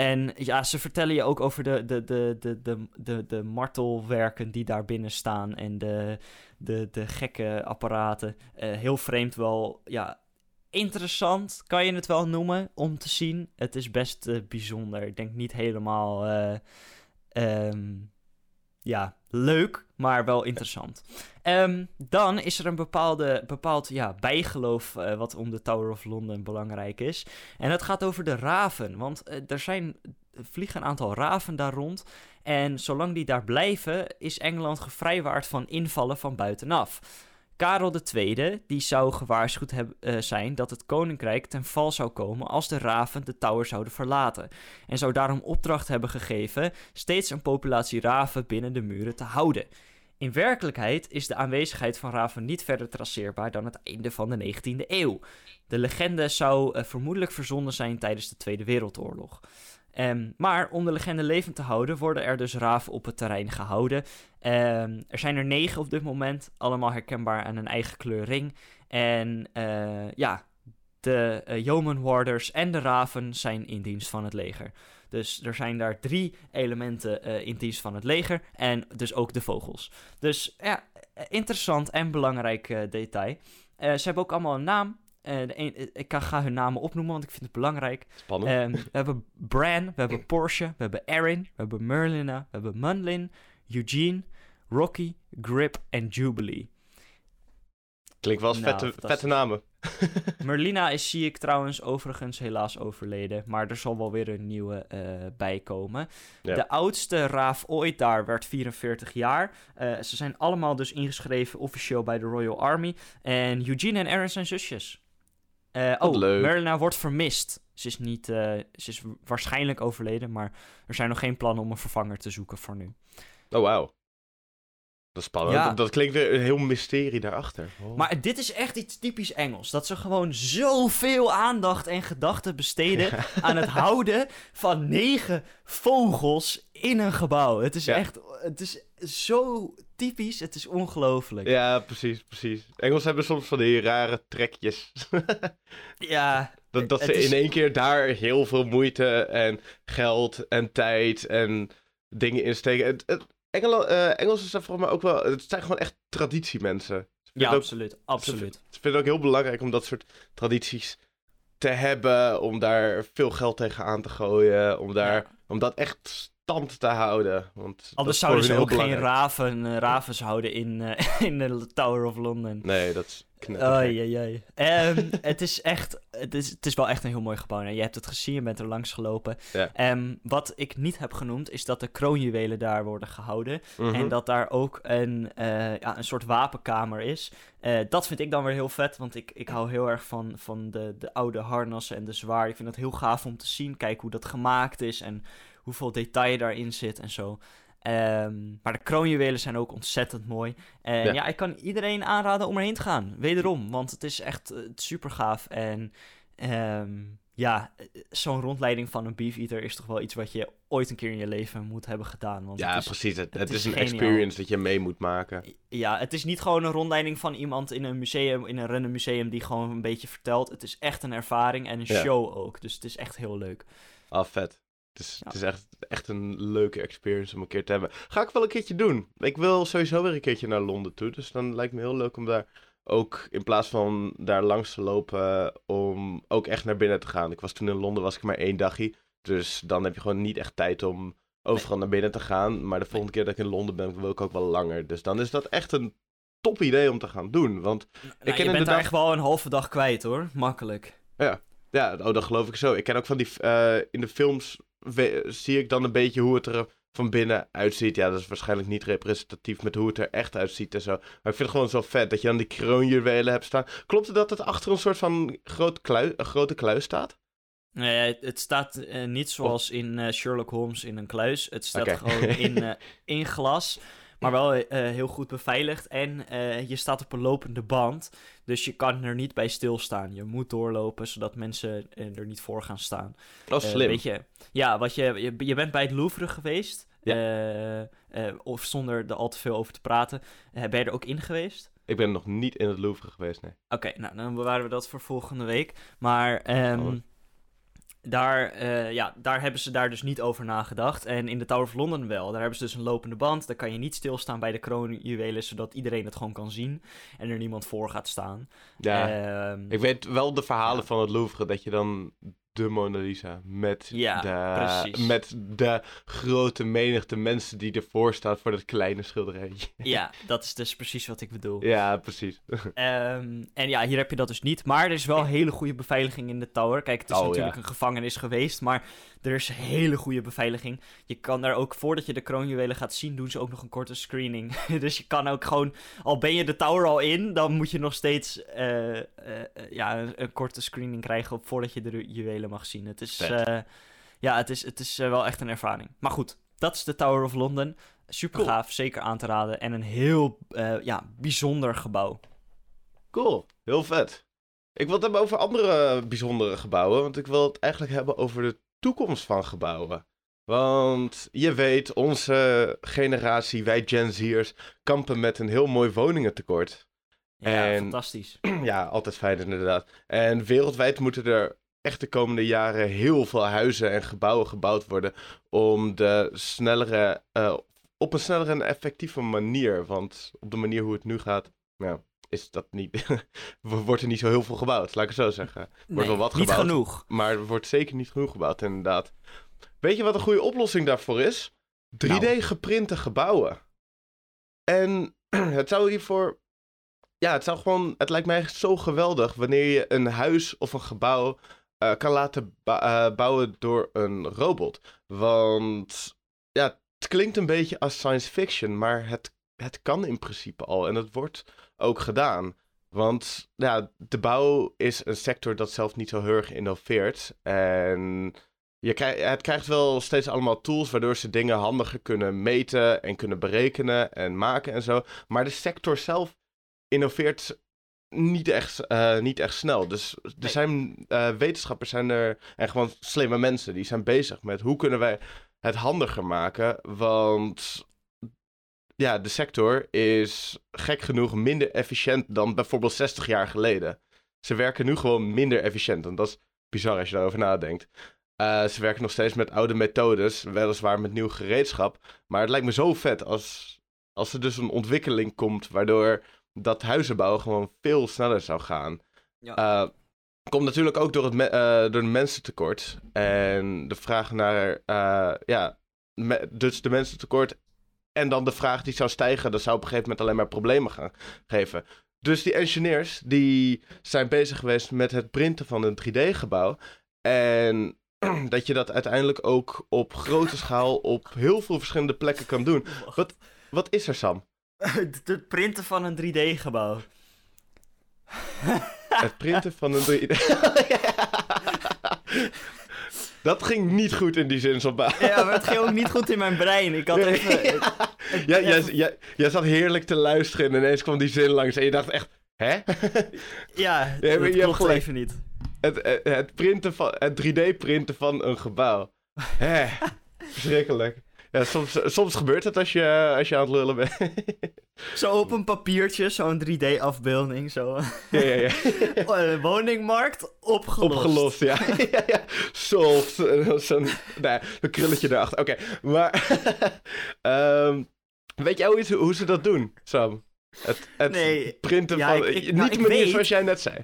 En ja, ze vertellen je ook over de, de, de, de, de, de, de martelwerken die daar binnen staan en de, de, de gekke apparaten. Uh, heel vreemd wel, ja, interessant kan je het wel noemen om te zien. Het is best uh, bijzonder. Ik denk niet helemaal, uh, um, ja, leuk, maar wel interessant. Um, dan is er een bepaalde, bepaald ja, bijgeloof uh, wat om de Tower of London belangrijk is. En dat gaat over de raven. Want uh, er zijn, vliegen een aantal raven daar rond. En zolang die daar blijven, is Engeland gevrijwaard van invallen van buitenaf. Karel II die zou gewaarschuwd hebben, uh, zijn dat het koninkrijk ten val zou komen als de raven de tower zouden verlaten. En zou daarom opdracht hebben gegeven steeds een populatie raven binnen de muren te houden. In werkelijkheid is de aanwezigheid van raven niet verder traceerbaar dan het einde van de 19e eeuw. De legende zou uh, vermoedelijk verzonnen zijn tijdens de Tweede Wereldoorlog. Um, maar om de legende levend te houden, worden er dus raven op het terrein gehouden. Um, er zijn er negen op dit moment, allemaal herkenbaar aan een eigen kleur ring. En uh, ja, de uh, Yeoman Warders en de raven zijn in dienst van het leger. Dus er zijn daar drie elementen uh, in dienst van het leger en dus ook de vogels. Dus ja, interessant en belangrijk detail. ze hebben ook allemaal een naam. Uh, een, ik ga hun namen opnoemen, want ik vind het belangrijk. Spannend. Um, we hebben Bran, we hebben Porsche, we hebben Erin, we hebben Merlina, we hebben Munlin, Eugene, Rocky, Grip en Jubilee. Klinkt wel als nou, vette, vette namen. (laughs) Merlina is, zie ik trouwens, overigens helaas overleden. Maar er zal wel weer een nieuwe uh, bij komen. Ja. De oudste raaf ooit daar werd 44 jaar. Uh, ze zijn allemaal dus ingeschreven officieel bij de Royal Army. En Eugene en Erin zijn zusjes. Uh, oh, leuk. Merlina wordt vermist. Ze is, niet, uh, ze is waarschijnlijk overleden, maar er zijn nog geen plannen om een vervanger te zoeken voor nu. Oh, wauw. Dat is spannend. Ja. Dat, dat, klinkt weer een heel mysterie daarachter. Oh. Maar dit is echt iets typisch Engels. Dat ze gewoon zoveel aandacht en gedachten besteden (laughs) aan het houden van negen vogels in een gebouw. Het is ja. echt, het is zo typisch. Het is ongelooflijk. Ja, precies, precies. Engels hebben soms van die rare trekjes. (laughs) ja. Dat, dat ze is... in één keer daar heel veel moeite en geld en tijd en dingen insteken. Het, het, Engel, uh, Engels is volgens mij ook wel. Het zijn gewoon echt traditiemensen. Ja, ook, absoluut. absoluut. Ze, ze vinden het ook heel belangrijk om dat soort tradities te hebben. Om daar veel geld tegen aan te gooien. Om, daar, ja. om dat echt stand te houden. Want Anders zouden ze ook geen raven, uh, ravens houden in, uh, (laughs) in de Tower of London. Nee, dat is Oei, oei, um, het is echt, het is, het is wel echt een heel mooi gebouw. Je hebt het gezien, je bent er langs gelopen. Ja. Um, wat ik niet heb genoemd, is dat de kroonjuwelen daar worden gehouden. Mm -hmm. En dat daar ook een, uh, ja, een soort wapenkamer is. Uh, dat vind ik dan weer heel vet, want ik, ik hou heel erg van, van de, de oude harnassen en de zwaar. Ik vind dat heel gaaf om te zien, kijk hoe dat gemaakt is en hoeveel detail daarin zit en zo. Um, maar de kroonjuwelen zijn ook ontzettend mooi. En ja. ja. ik kan iedereen aanraden om erheen te gaan. Wederom, want het is echt uh, super gaaf. En um, ja, zo'n rondleiding van een beefeater is toch wel iets wat je ooit een keer in je leven moet hebben gedaan. Want ja, het is, precies. Het, het, het is, is, een geniaal. experience dat je mee moet maken. Ja, het is niet gewoon een rondleiding van iemand in een museum, in een random museum die gewoon een beetje vertelt. Het is echt een ervaring en een ja. show ook. Dus het is echt heel leuk. Ah, vet. Het is, ja. het is echt, echt een leuke experience om een keer te hebben. Ga ik wel een keertje doen. Ik wil sowieso weer een keertje naar Londen toe. Dus dan lijkt me heel leuk om daar ook in plaats van daar langs te lopen, om ook echt naar binnen te gaan. Ik was toen in Londen, was ik maar één dagje. Dus dan heb je gewoon niet echt tijd om overal naar binnen te gaan. Maar de volgende keer dat ik in Londen ben, wil ik ook wel langer. Dus dan is dat echt een top idee om te gaan doen. Want nou, ik ken je bent dag... echt wel een halve dag kwijt hoor. Makkelijk. Ja, ja oh, dat geloof ik zo. Ik ken ook van die, uh, in de films zie ik dan een beetje hoe het er van binnen uitziet. Ja, dat is waarschijnlijk niet representatief met hoe het er echt uitziet en zo. Maar ik vind het gewoon zo vet dat je dan die kroonjuwelen hebt staan. Klopt het dat het achter een soort van groot klui, een grote kluis staat? Nee, het staat uh, niet zoals in uh, Sherlock Holmes in een kluis. Het staat okay. gewoon in, uh, (laughs) in glas. Maar wel uh, heel goed beveiligd. En uh, je staat op een lopende band. Dus je kan er niet bij stilstaan. Je moet doorlopen, zodat mensen er niet voor gaan staan. Dat is slim. Weet je, ja, wat je, je, je bent bij het Louvre geweest. Ja. of zonder er al te veel over te praten. ben je er ook in geweest? Ik ben nog niet in het Louvre geweest, nee. Oké, okay, nou dan bewaren we dat voor volgende week. Maar... Um, oh daar, eh, ja, daar hebben ze daar dus niet over nagedacht. En in de Tower of London wel. Daar hebben ze dus een lopende band. Daar kan je niet stilstaan bij de kroonjuwelen, zodat iedereen het gewoon kan zien. En er niemand voor gaat staan. Ja, Ehm, ik weet wel de verhalen ja. van het Louvre, dat je dan de Mona Lisa met, Ja, de, precies. met de grote menigte mensen die ervoor staat voor dat kleine schilderijtje. ja, (laughs) dat is dus precies wat ik bedoel. Ja, precies. (laughs) Ehm, en ja, hier heb je dat dus niet. Maar er is wel hele goede beveiliging in de tower. Kijk, het is Oh, natuurlijk ja. een gevangenis geweest, maar er is hele goede beveiliging. Je kan daar ook, voordat je de kroonjuwelen gaat zien, doen ze ook nog een korte screening. (laughs) dus je kan ook gewoon, al ben je de tower al in, dan moet je nog steeds eh, eh, ja, een, een korte screening krijgen op, voordat je de juwelen mag zien. Het is, eh, ja, het is, het is wel echt een ervaring. Maar goed, dat is de Tower of London. Super Cool. gaaf, zeker aan te raden. En een heel ja, bijzonder gebouw. Cool, heel vet. Ik wil het hebben over andere bijzondere gebouwen, want ik wil het eigenlijk hebben over de toekomst van gebouwen. Want je weet, onze generatie, wij Gen Z'ers, kampen met een heel mooi woningentekort. Ja, En- fantastisch. (clears throat) ja, altijd fijn inderdaad. En wereldwijd moeten er echt de komende jaren heel veel huizen en gebouwen gebouwd worden om de snellere, eh, op een snellere en effectieve manier, want op de manier hoe het nu gaat, ja, is dat niet, (laughs) wordt er niet zo heel veel gebouwd, laat ik het zo zeggen. Nee, wel wat niet gebouwd. genoeg. Maar er wordt zeker niet genoeg gebouwd, inderdaad. Weet je wat een goede oplossing daarvoor is? 3D-geprinte gebouwen. En (clears throat) het zou hiervoor. Ja, het zou gewoon. Het lijkt mij echt zo geweldig wanneer je een huis of een gebouw eh, kan laten eh, bouwen door een robot. Want ja, het klinkt een beetje als science fiction, maar het, het kan in principe al. En het wordt ook gedaan. Want ja, de bouw is een sector dat zelf niet zo heel erg innoveert. En je krijgt, het krijgt wel steeds allemaal tools waardoor ze dingen handiger kunnen meten en kunnen berekenen en maken en zo. Maar de sector zelf innoveert niet echt, eh, niet echt snel. Dus er Nee. zijn eh, wetenschappers zijn er, en gewoon slimme mensen die zijn bezig met hoe kunnen wij het handiger maken. Want ja, de sector is gek genoeg minder efficiënt dan bijvoorbeeld 60 jaar geleden. Ze werken nu gewoon minder efficiënt. En dat is bizar als je daarover nadenkt. Eh, ze werken nog steeds met oude methodes, weliswaar met nieuw gereedschap. Maar het lijkt me zo vet als, als er dus een ontwikkeling komt waardoor dat huizenbouwen gewoon veel sneller zou gaan. Ja. Eh, komt natuurlijk ook door het me- eh, door het mensentekort. En de vraag naar, ja, dus de mensentekort. En dan de vraag die zou stijgen, dat zou op een gegeven moment alleen maar problemen gaan geven. Dus die engineers, die zijn bezig geweest met het printen van een 3D-gebouw. En (clears throat) dat je dat uiteindelijk ook op grote schaal op heel veel verschillende plekken kan doen. Wat, wat is er, Sam? (laughs) Het printen van een 3D-gebouw. Het printen van een 3D... (laughs) (laughs) Dat ging niet goed in die zinsopbouw. Ja, maar het ging ook niet goed in mijn brein. Ik had even... (laughs) Ja, jij, jij, jij zat heerlijk te luisteren en ineens kwam die zin langs en je dacht echt, hè? (laughs) Ja, (laughs) Ja, dat je hebt klopt gelijk. even niet. Het, het, het printen van, het 3D-printen van een gebouw. Hè? Verschrikkelijk. Ja, soms, soms gebeurt het als je, als je aan het lullen bent. (laughs) Zo op een papiertje, zo'n 3D-afbeelding, zo. ja, ja, ja. (laughs) Oh, Woningmarkt opgelost. Opgelost, ja. (laughs) ja, ja. Zo'n nou, een krulletje erachter. Oké, maar... ehm, weet jij hoe, hoe ze dat doen, Sam? Het, het Nee, printen ja, van... ik- ik- niet nou, de ik manier weet- zoals jij net zei.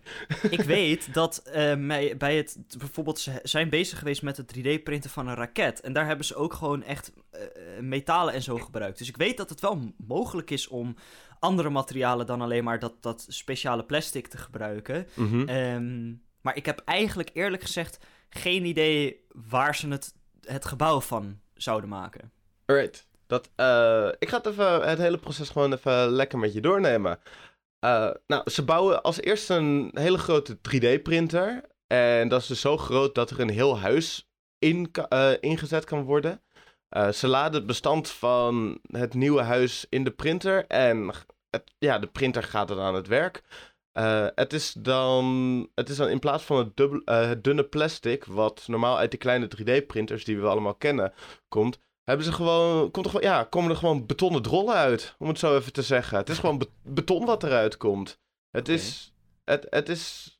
Ik (laughs) weet dat eh, mij, bij het... Bijvoorbeeld, ze zijn bezig geweest met het 3D-printen van een raket. En daar hebben ze ook gewoon echt eh, eh, metalen en zo gebruikt. Dus ik weet dat het wel mogelijk is om andere materialen dan alleen maar dat, dat speciale plastic te gebruiken. Mhm. Ehm, maar ik heb eigenlijk eerlijk gezegd geen idee waar ze het, het gebouw van zouden maken. Alright. Dat, eh, ik ga het, even, het hele proces gewoon even lekker met je doornemen. Eh, nou, ze bouwen als eerste een hele grote 3D-printer. En dat is dus zo groot dat er een heel huis in, eh, ingezet kan worden. Ze laden het bestand van het nieuwe huis in de printer. En het, ja, de printer gaat dan aan het werk. Het, is dan, het is dan in plaats van het, dubbel, het dunne plastic, wat normaal uit de kleine 3D-printers die we allemaal kennen, komt, hebben ze gewoon, komt er gewoon, ja, komen er gewoon betonnen drollen uit, om het zo even te zeggen. Het is gewoon be- beton wat eruit komt. Het is, het, het is,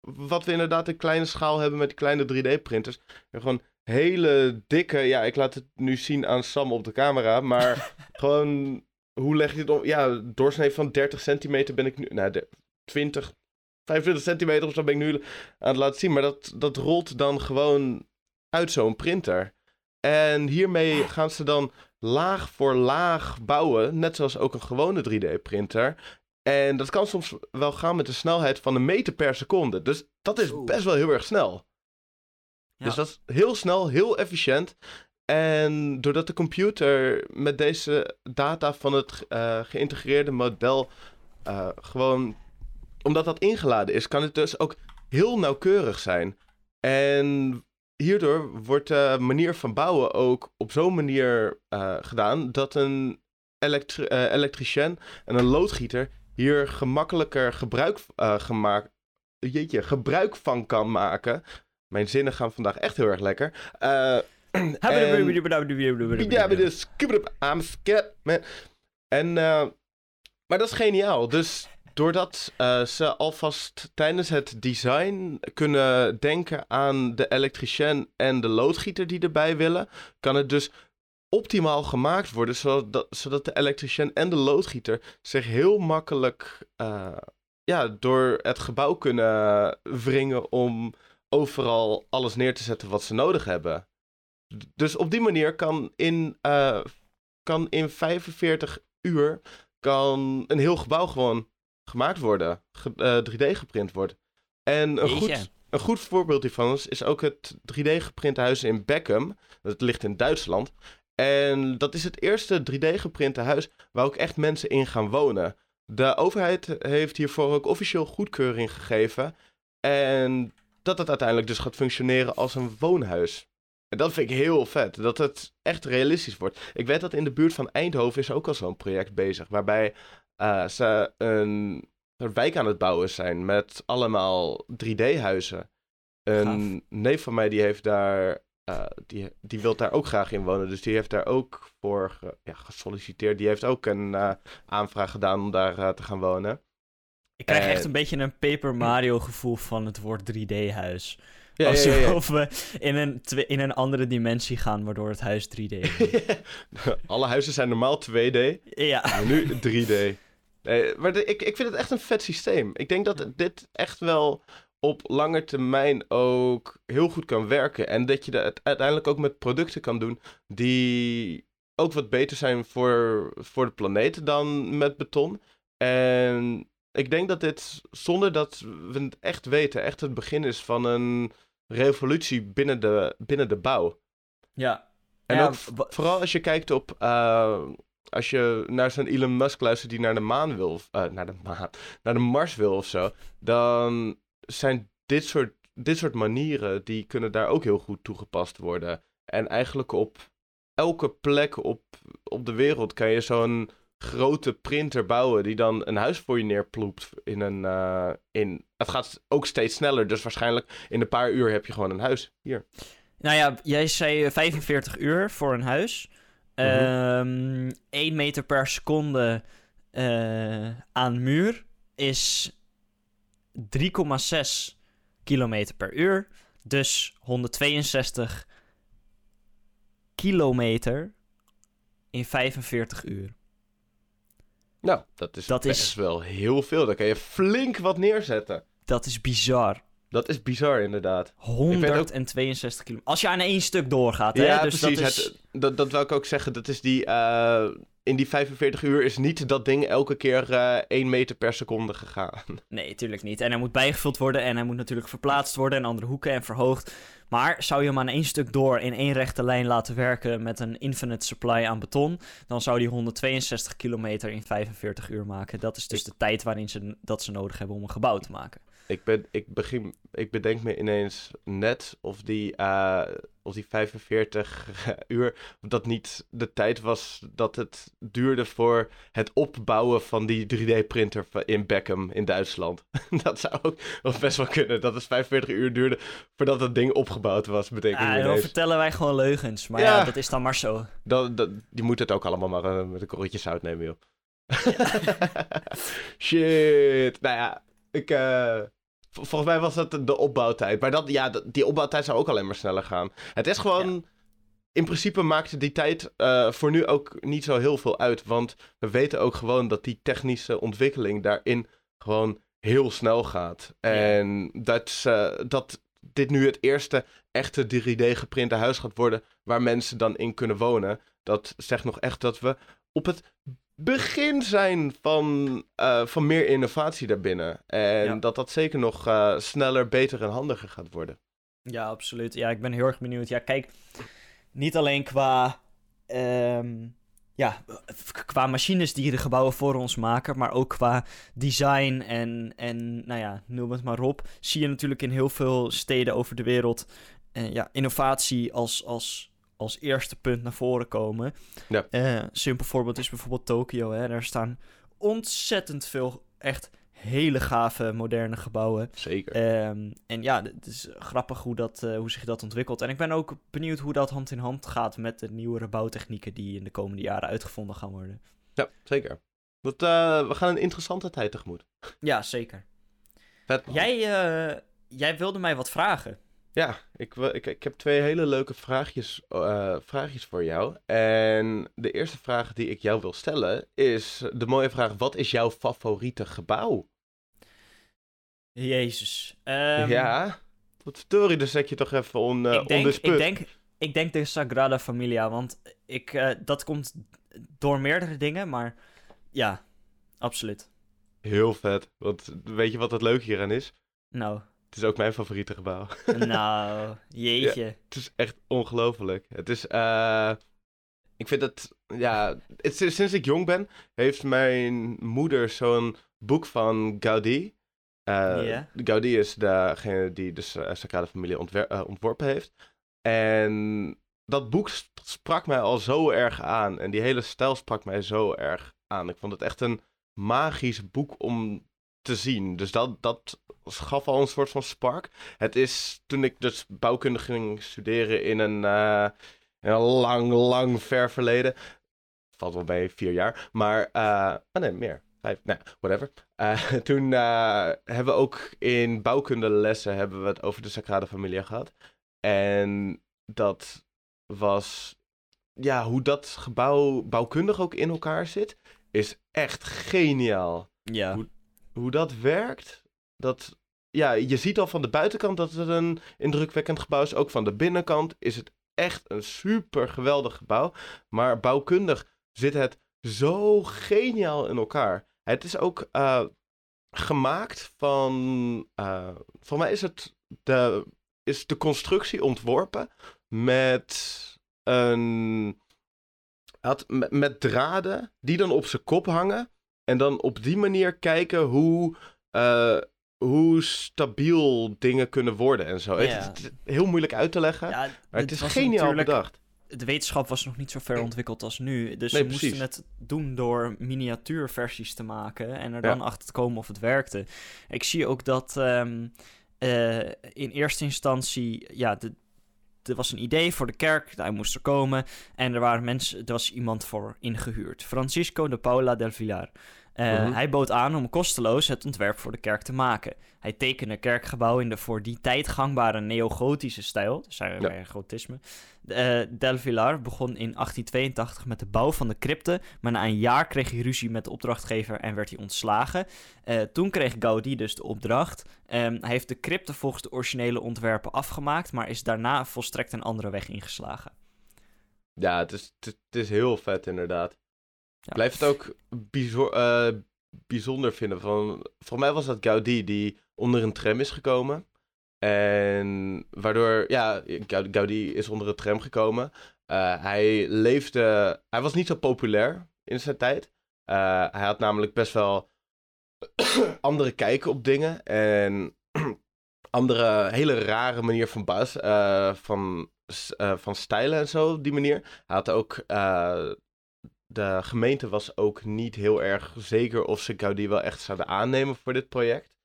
wat we inderdaad in kleine schaal hebben met die kleine 3D-printers. Gewoon hele dikke, ja, ik laat het nu zien aan Sam op de camera, maar (laughs) gewoon, hoe leg je het om? Ja, doorsnee van 30 centimeter ben ik nu, nou, de, 20, 25 centimeter of zo ben ik nu aan het laten zien. Maar dat, dat rolt dan gewoon uit zo'n printer. En hiermee gaan ze dan laag voor laag bouwen, net zoals ook een gewone 3D-printer. En dat kan soms wel gaan met een snelheid van een meter per seconde. Dus dat is best wel heel erg snel. Dus dat is heel snel, heel efficiënt. En doordat de computer met deze data van het uh, geïntegreerde model uh, gewoon, omdat dat ingeladen is, kan het dus ook heel nauwkeurig zijn. En hierdoor wordt de manier van bouwen ook op zo'n manier uh, gedaan dat een elektri elektricien en een loodgieter hier gemakkelijker gebruik, gemaakt, jeetje, gebruik van kan maken mijn zinnen gaan vandaag echt heel erg lekker. Uh, I'm scared, man. En, uh, maar dat is geniaal. Dus doordat uh, ze alvast tijdens het design kunnen denken aan de elektricien en de loodgieter die erbij willen, kan het dus optimaal gemaakt worden, zodat, zodat de elektricien en de loodgieter zich heel makkelijk uh, ja, door het gebouw kunnen wringen om overal alles neer te zetten wat ze nodig hebben. Dus op die manier kan in, uh, kan in 45 uur kan een heel gebouw gewoon gemaakt worden. uh, eh, 3D geprint worden. En een goed, een goed voorbeeld hiervan is, is ook het 3D geprinte huis in Beckham. Dat ligt in Duitsland. En dat is het eerste 3D geprinte huis waar ook echt mensen in gaan wonen. De overheid heeft hiervoor ook officieel goedkeuring gegeven. En dat het uiteindelijk dus gaat functioneren als een woonhuis. En dat vind ik heel vet, dat het echt realistisch wordt. Ik weet dat in de buurt van Eindhoven is ook al zo'n project bezig, waarbij uh, ze een, een, wijk aan het bouwen zijn met allemaal 3D-huizen. Een neef van mij die heeft daar, uh, die, die wil daar ook graag in wonen, dus die heeft daar ook voor ja, gesolliciteerd. Die heeft ook een uh, aanvraag gedaan om daar te gaan wonen. Ik krijg echt een beetje een Paper Mario gevoel van het woord 3D-huis. Ja, Alsof we in een, in een andere dimensie gaan, waardoor het huis 3D is. (laughs) Alle huizen zijn normaal 2D. Ja. Maar nu 3D. Nee, maar ik, ik vind het echt een vet systeem. Ik denk dat dit echt wel op lange termijn ook heel goed kan werken. En dat je het uiteindelijk ook met producten kan doen die ook wat beter zijn voor, voor de planeet dan met beton. En ik denk dat dit, zonder dat we het echt weten, echt het begin is van een revolutie binnen de, binnen de bouw. Ja. En ook vooral als je kijkt op, uh, als je naar zo'n Elon Musk luistert die naar de maan wil, uh, naar de maan, naar de Mars wil of zo, dan zijn dit soort, dit soort manieren, die kunnen daar ook heel goed toegepast worden. En eigenlijk op elke plek op, op de wereld kan je zo'n grote printer bouwen die dan een huis voor je neerploept in een... Uh, in, het gaat ook steeds sneller, dus waarschijnlijk in een paar uur heb je gewoon een huis. Hier. Nou ja, jij zei 45 uur voor een huis. Mm -hmm. 1 meter per seconde uh, aan muur is 3,6 kilometer per uur. Dus 162 kilometer in 45 uur. Nou, dat is dat best is... wel heel veel. Dan kan je flink wat neerzetten. Dat is bizar. Dat is bizar, inderdaad. 162 kilometer. Als je aan één stuk doorgaat, hè? Ja, dus precies. Dat, is... dat, dat wil ik ook zeggen. Dat is die... Uh, in die 45 uur is niet dat ding elke keer uh, eh, 1 meter per seconde gegaan. (laughs) Nee, tuurlijk niet. En hij moet bijgevuld worden en hij moet natuurlijk verplaatst worden in andere hoeken en verhoogd. Maar zou je hem aan één stuk door in één rechte lijn laten werken met een infinite supply aan beton, dan zou die 162 kilometer in 45 uur maken. Dat is dus de tijd waarin ze dat ze nodig hebben om een gebouw te maken. Ik, ben, ik, begin, ik bedenk me ineens net of die, uh, of die 45 (laughs) uur, dat niet de tijd was dat het duurde voor het opbouwen van die 3D-printer in Beckham in Duitsland. (laughs) dat zou ook wel best wel kunnen, dat het 45 uur duurde voordat het ding opgebouwd was, betekent ja, dan vertellen wij gewoon leugens, maar ja, dat is dan maar zo. Dat, dat, die moet het ook allemaal maar uh, met een korreltje zout nemen, joh. (laughs) Shit. Nou ja, ik... Uh, volgens mij was dat de opbouwtijd. Maar dat, ja, die opbouwtijd zou ook alleen maar sneller gaan. Het is gewoon... In principe maakte die tijd uh, voor nu ook niet zo heel veel uit. Want we weten ook gewoon dat die technische ontwikkeling daarin gewoon heel snel gaat. En dat, uh, dat dit nu het eerste echte 3D-geprinte huis gaat worden waar mensen dan in kunnen wonen. Dat zegt nog echt dat we op het begin zijn van, uh, van meer innovatie daarbinnen. En dat dat zeker nog uh, sneller, beter en handiger gaat worden. Ja, absoluut. Ja, ik ben heel erg benieuwd. Ja, kijk, niet alleen qua, um, ja, qua machines die de gebouwen voor ons maken, maar ook qua design en, en nou ja, noem het maar op. Zie je natuurlijk in heel veel steden over de wereld uh, ja, innovatie als, als als eerste punt naar voren komen. Ja. Uh, simpel voorbeeld is bijvoorbeeld Tokio. Hè. Daar staan ontzettend veel echt hele gave moderne gebouwen. Zeker. Um, en ja, het is grappig hoe, dat, uh, hoe zich dat ontwikkelt. En ik ben ook benieuwd hoe dat hand in hand gaat met de nieuwere bouwtechnieken die in de komende jaren uitgevonden gaan worden. Ja, zeker. Dat, uh, we gaan een interessante tijd tegemoet. Ja, zeker. Vet, jij, jij wilde mij wat vragen. Ja, ik, ik, ik heb twee hele leuke vraagjes, uh, vraagjes voor jou. En de eerste vraag die ik jou wil stellen is de mooie vraag: wat is jouw favoriete gebouw? Jezus. Um, ja, wat story, dus zet je toch even on, uh, ik denk, ik denk, ik denk de Sagrada Familia, want ik, uh, dat komt door meerdere dingen, maar ja, absoluut. Heel vet. Want weet je wat het leuke hieraan is? Nou. Het is ook mijn favoriete gebouw. (laughs) Nou, jeetje. het is echt ongelooflijk. Het is, uh, ik vind het, ja, het, sinds ik jong ben, heeft mijn moeder zo'n boek van Gaudi. Uh, Gaudi is degene die de Sagrada Familie uh, ontworpen heeft. En dat boek sprak mij al zo erg aan. En die hele stijl sprak mij zo erg aan. Ik vond het echt een magisch boek om te zien. Dus dat, dat gaf al een soort van spark. Het is toen ik dus bouwkunde ging studeren in een, uh, een lang, lang ver verleden. Valt wel bij vier jaar. Maar, uh, oh nee, meer. Vijf, nou, whatever. Uh, (laughs) toen hebben we ook in bouwkundelessen hebben we het over de Sagrada Familia gehad. En dat was, ja, hoe dat gebouw bouwkundig ook in elkaar zit, is echt geniaal. Ja. Hoe, hoe dat werkt, dat, ja, je ziet al van de buitenkant dat het een indrukwekkend gebouw is. Ook van de binnenkant is het echt een super geweldig gebouw. Maar bouwkundig zit het zo geniaal in elkaar. Het is ook uh, gemaakt van. Uh, voor mij is het de, is de constructie ontworpen met een. Met, met draden die dan op zijn kop hangen. En dan op die manier kijken hoe, uh, hoe stabiel dingen kunnen worden en zo. Het heel moeilijk uit te leggen, ja, maar het is geniaal bedacht. De wetenschap was nog niet zo ver ontwikkeld als nu. Dus nee, ze moesten het doen door miniatuurversies te maken en er dan achter te komen of het werkte. Ik zie ook dat um, uh, in eerste instantie, ja, de, er was een idee voor de kerk, hij moest er komen. En er waren mensen, er was iemand voor ingehuurd. Francisco de Paula del Villar. Uh, Hij bood aan om kosteloos het ontwerp voor de kerk te maken. Hij tekende een kerkgebouw in de voor die tijd gangbare neogotische stijl, dus hij ja. gotisme. Uh, Del Villar begon in 1882 met de bouw van de crypte, maar na een jaar kreeg hij ruzie met de opdrachtgever en werd hij ontslagen. Uh, toen kreeg Gaudi dus de opdracht. Um, hij heeft de crypte volgens de originele ontwerpen afgemaakt, maar is daarna volstrekt een andere weg ingeslagen. Ja, het is, het is heel vet inderdaad. Ja. Blijf het ook uh, bijzonder vinden. Van, voor mij was dat Gaudi die onder een tram is gekomen. En waardoor, ja, Gaudi is onder een tram gekomen. Uh, hij leefde, hij was niet zo populair in zijn tijd. Uh, hij had namelijk best wel (coughs) andere kijken op dingen. En (clears throat) andere, hele rare manier van bas, van, van stijlen en zo, die manier. Hij had ook de gemeente was ook niet heel erg zeker of ze Gaudi wel echt zouden aannemen voor dit project.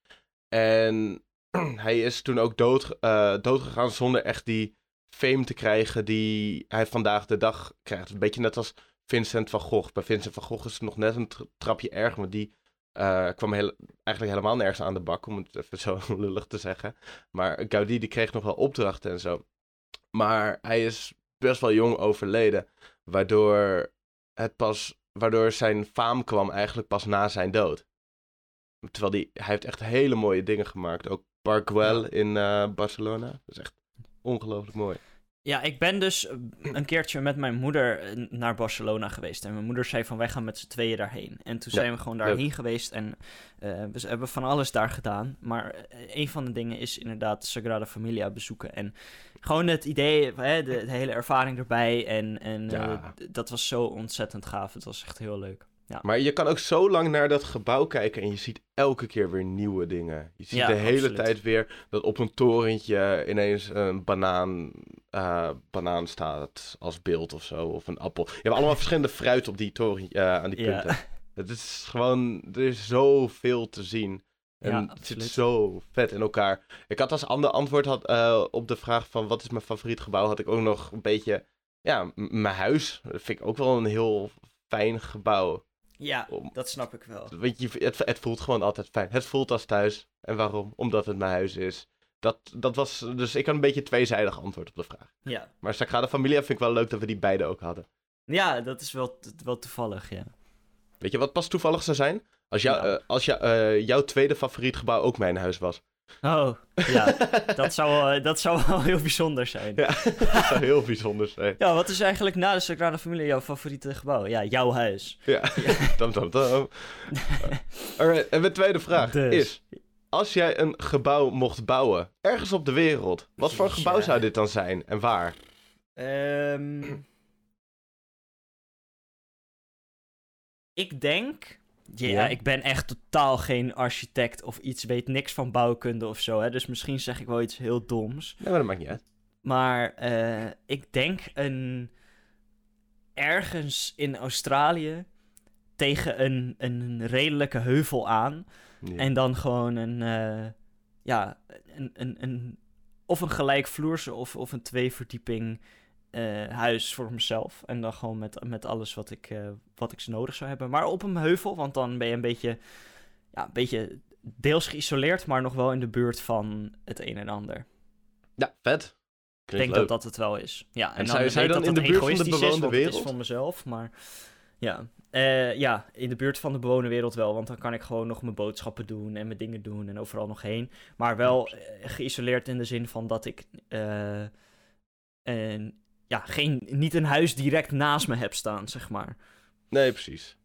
En (clears throat) hij is toen ook dood, uh, doodgegaan zonder echt die fame te krijgen die hij vandaag de dag krijgt. Een beetje net als Vincent van Gogh. Bij Vincent van Gogh is het nog net een trapje erger, want die uh, kwam heel, eigenlijk helemaal nergens aan de bak, om het even zo (laughs) lullig te zeggen. Maar Gaudi die kreeg nog wel opdrachten en zo. Maar hij is best wel jong overleden, waardoor het pas, waardoor zijn faam kwam eigenlijk pas na zijn dood. Terwijl die, hij heeft echt hele mooie dingen gemaakt. Ook Park Güell in uh, Barcelona. Dat is echt ongelooflijk mooi. Ja, ik ben dus eh, een keertje met mijn moeder eh, naar Barcelona geweest. En mijn moeder zei van wij gaan met z'n tweeën daarheen. En toen zijn we gewoon daarheen geweest en uh, we hebben van alles daar gedaan. Maar een van de dingen is inderdaad Sagrada Familia bezoeken. En gewoon het idee, hè, de, de hele ervaring erbij. En, en dat was zo ontzettend gaaf. Het was echt heel leuk. Ja. Maar je kan ook zo lang naar dat gebouw kijken en je ziet elke keer weer nieuwe dingen. Je ziet de hele tijd weer dat op een torentje ineens een banaan, uh, banaan staat als beeld of zo, of een appel. Je hebt allemaal verschillende fruit op die toren, uh, aan die punten. (laughs) Het is gewoon, er is zoveel te zien. En het zit zo vet in elkaar. Ik had als ander antwoord had, uh, op de vraag van wat is mijn favoriet gebouw, had ik ook nog een beetje, ja, mijn huis. Dat vind ik ook wel een heel fijn gebouw. Ja, dat snap ik wel. Weet je, het, het voelt gewoon altijd fijn. Het voelt als thuis. En waarom? Omdat het mijn huis is. Dat, dat was, dus ik had een beetje tweezijdig antwoord op de vraag. Ja. Maar Sagrada Familia vind ik wel leuk dat we die beide ook hadden. Ja, dat is wel, wel toevallig, ja. Weet je wat pas toevallig zou zijn? Als, jou, uh, als jou, uh, jouw tweede favoriet gebouw ook mijn huis was. Oh, ja. (laughs) dat, zou, dat zou wel heel bijzonder zijn. Ja, dat zou heel bijzonder zijn. Ja, wat is eigenlijk na de Sagrada Familie jouw favoriete gebouw? Ja, jouw huis. Ja, (laughs) tam tam tam. (laughs) Alright, en mijn tweede vraag dus. is... Als jij een gebouw mocht bouwen, ergens op de wereld, wat voor gebouw zou dit dan zijn en waar? Um, ik denk ja, ik ben echt totaal geen architect of iets, weet niks van bouwkunde of zo. Hè? Dus misschien zeg ik wel iets heel doms. Ja, maar dat maakt niet uit. Maar uh, ik denk een. ergens in Australië tegen een, een redelijke heuvel aan. En dan gewoon een. Uh, ja, een, een, een. Of een gelijkvloerse of, of een tweeverdieping uh, huis voor mezelf. En dan gewoon met, met alles wat ik, uh, wat ik nodig zou hebben. Maar op een heuvel, want dan ben je een beetje, ja, een beetje deels geïsoleerd, maar nog wel in de buurt van het een en ander. Ja, vet. Ik denk dat dat het wel is. Ja, en, en dan zou je dan in de buurt van de bewoonde wereld? is voor mezelf, maar ja. Uh, ja, in de buurt van de bewoonde wereld wel. Want dan kan ik gewoon nog mijn boodschappen doen en mijn dingen doen en overal nog heen. Maar wel geïsoleerd in de zin van dat ik uh, een ja, geen, niet een huis direct naast me heb staan, zeg maar. Nee, precies.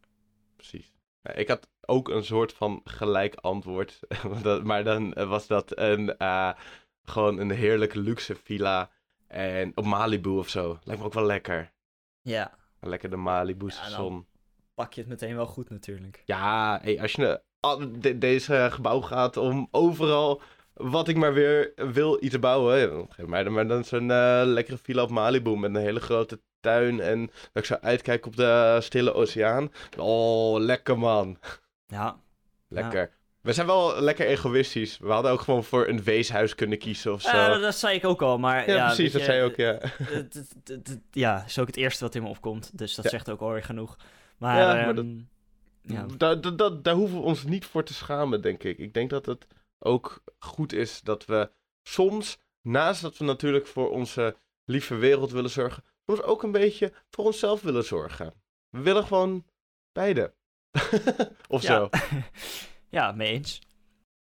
Precies. Ik had ook een soort van gelijk antwoord. (laughs) maar dan was dat een, uh, gewoon een heerlijke luxe villa. En op Malibu of zo. Lijkt me ook wel lekker. Ja. Lekker de Malibu zon. pak je het meteen wel goed natuurlijk. Ja, hey, als je de, deze gebouw gaat om overal wat ik maar weer wil iets bouwen. Geef mij dan maar dan zo'n uh, lekkere villa op Malibu met een hele grote tuin. En dat ik zo uitkijk op de stille oceaan. Oh, lekker man. Ja. Lekker. We zijn wel lekker egoïstisch. We hadden ook gewoon voor een weeshuis kunnen kiezen of zo. Ja, dat, zei ik ook al, maar... Ja, precies, dat zei je ook, ja. Ja, is ook het eerste wat in me opkomt. Dus dat zegt ook alweer genoeg. Maar, ja, maar dat, ehm, ja. Daar, daar, daar hoeven we ons niet voor te schamen, denk ik. Ik denk dat het ook goed is dat we soms, naast dat we natuurlijk voor onze lieve wereld willen zorgen, soms ook een beetje voor onszelf willen zorgen. We willen gewoon beide. (laughs) of zo. (laughs) ja, mee eens.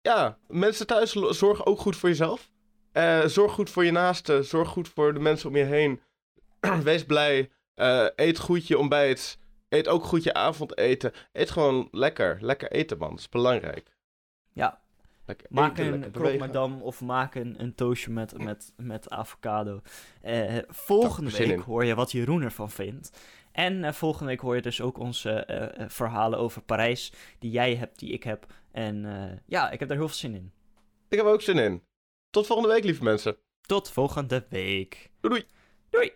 Ja, mensen thuis zorgen ook goed voor jezelf. Uh, zorg goed voor je naasten. Zorg goed voor de mensen om je heen. (clears throat) Wees blij. Uh, eet goed je ontbijt. Eet ook goed je avondeten. Eet gewoon lekker. Lekker eten, man. Dat is belangrijk. Maak een croque madame of maak een, een toastje met, met, met avocado. Uh, volgende week hoor je wat Jeroen ervan vindt. En uh, volgende week hoor je dus ook onze uh, verhalen over Parijs. Die jij hebt, die ik heb. En ja, ik heb daar heel veel zin in. Ik heb er ook zin in. Tot volgende week, lieve mensen. Tot volgende week. Doei. Doei.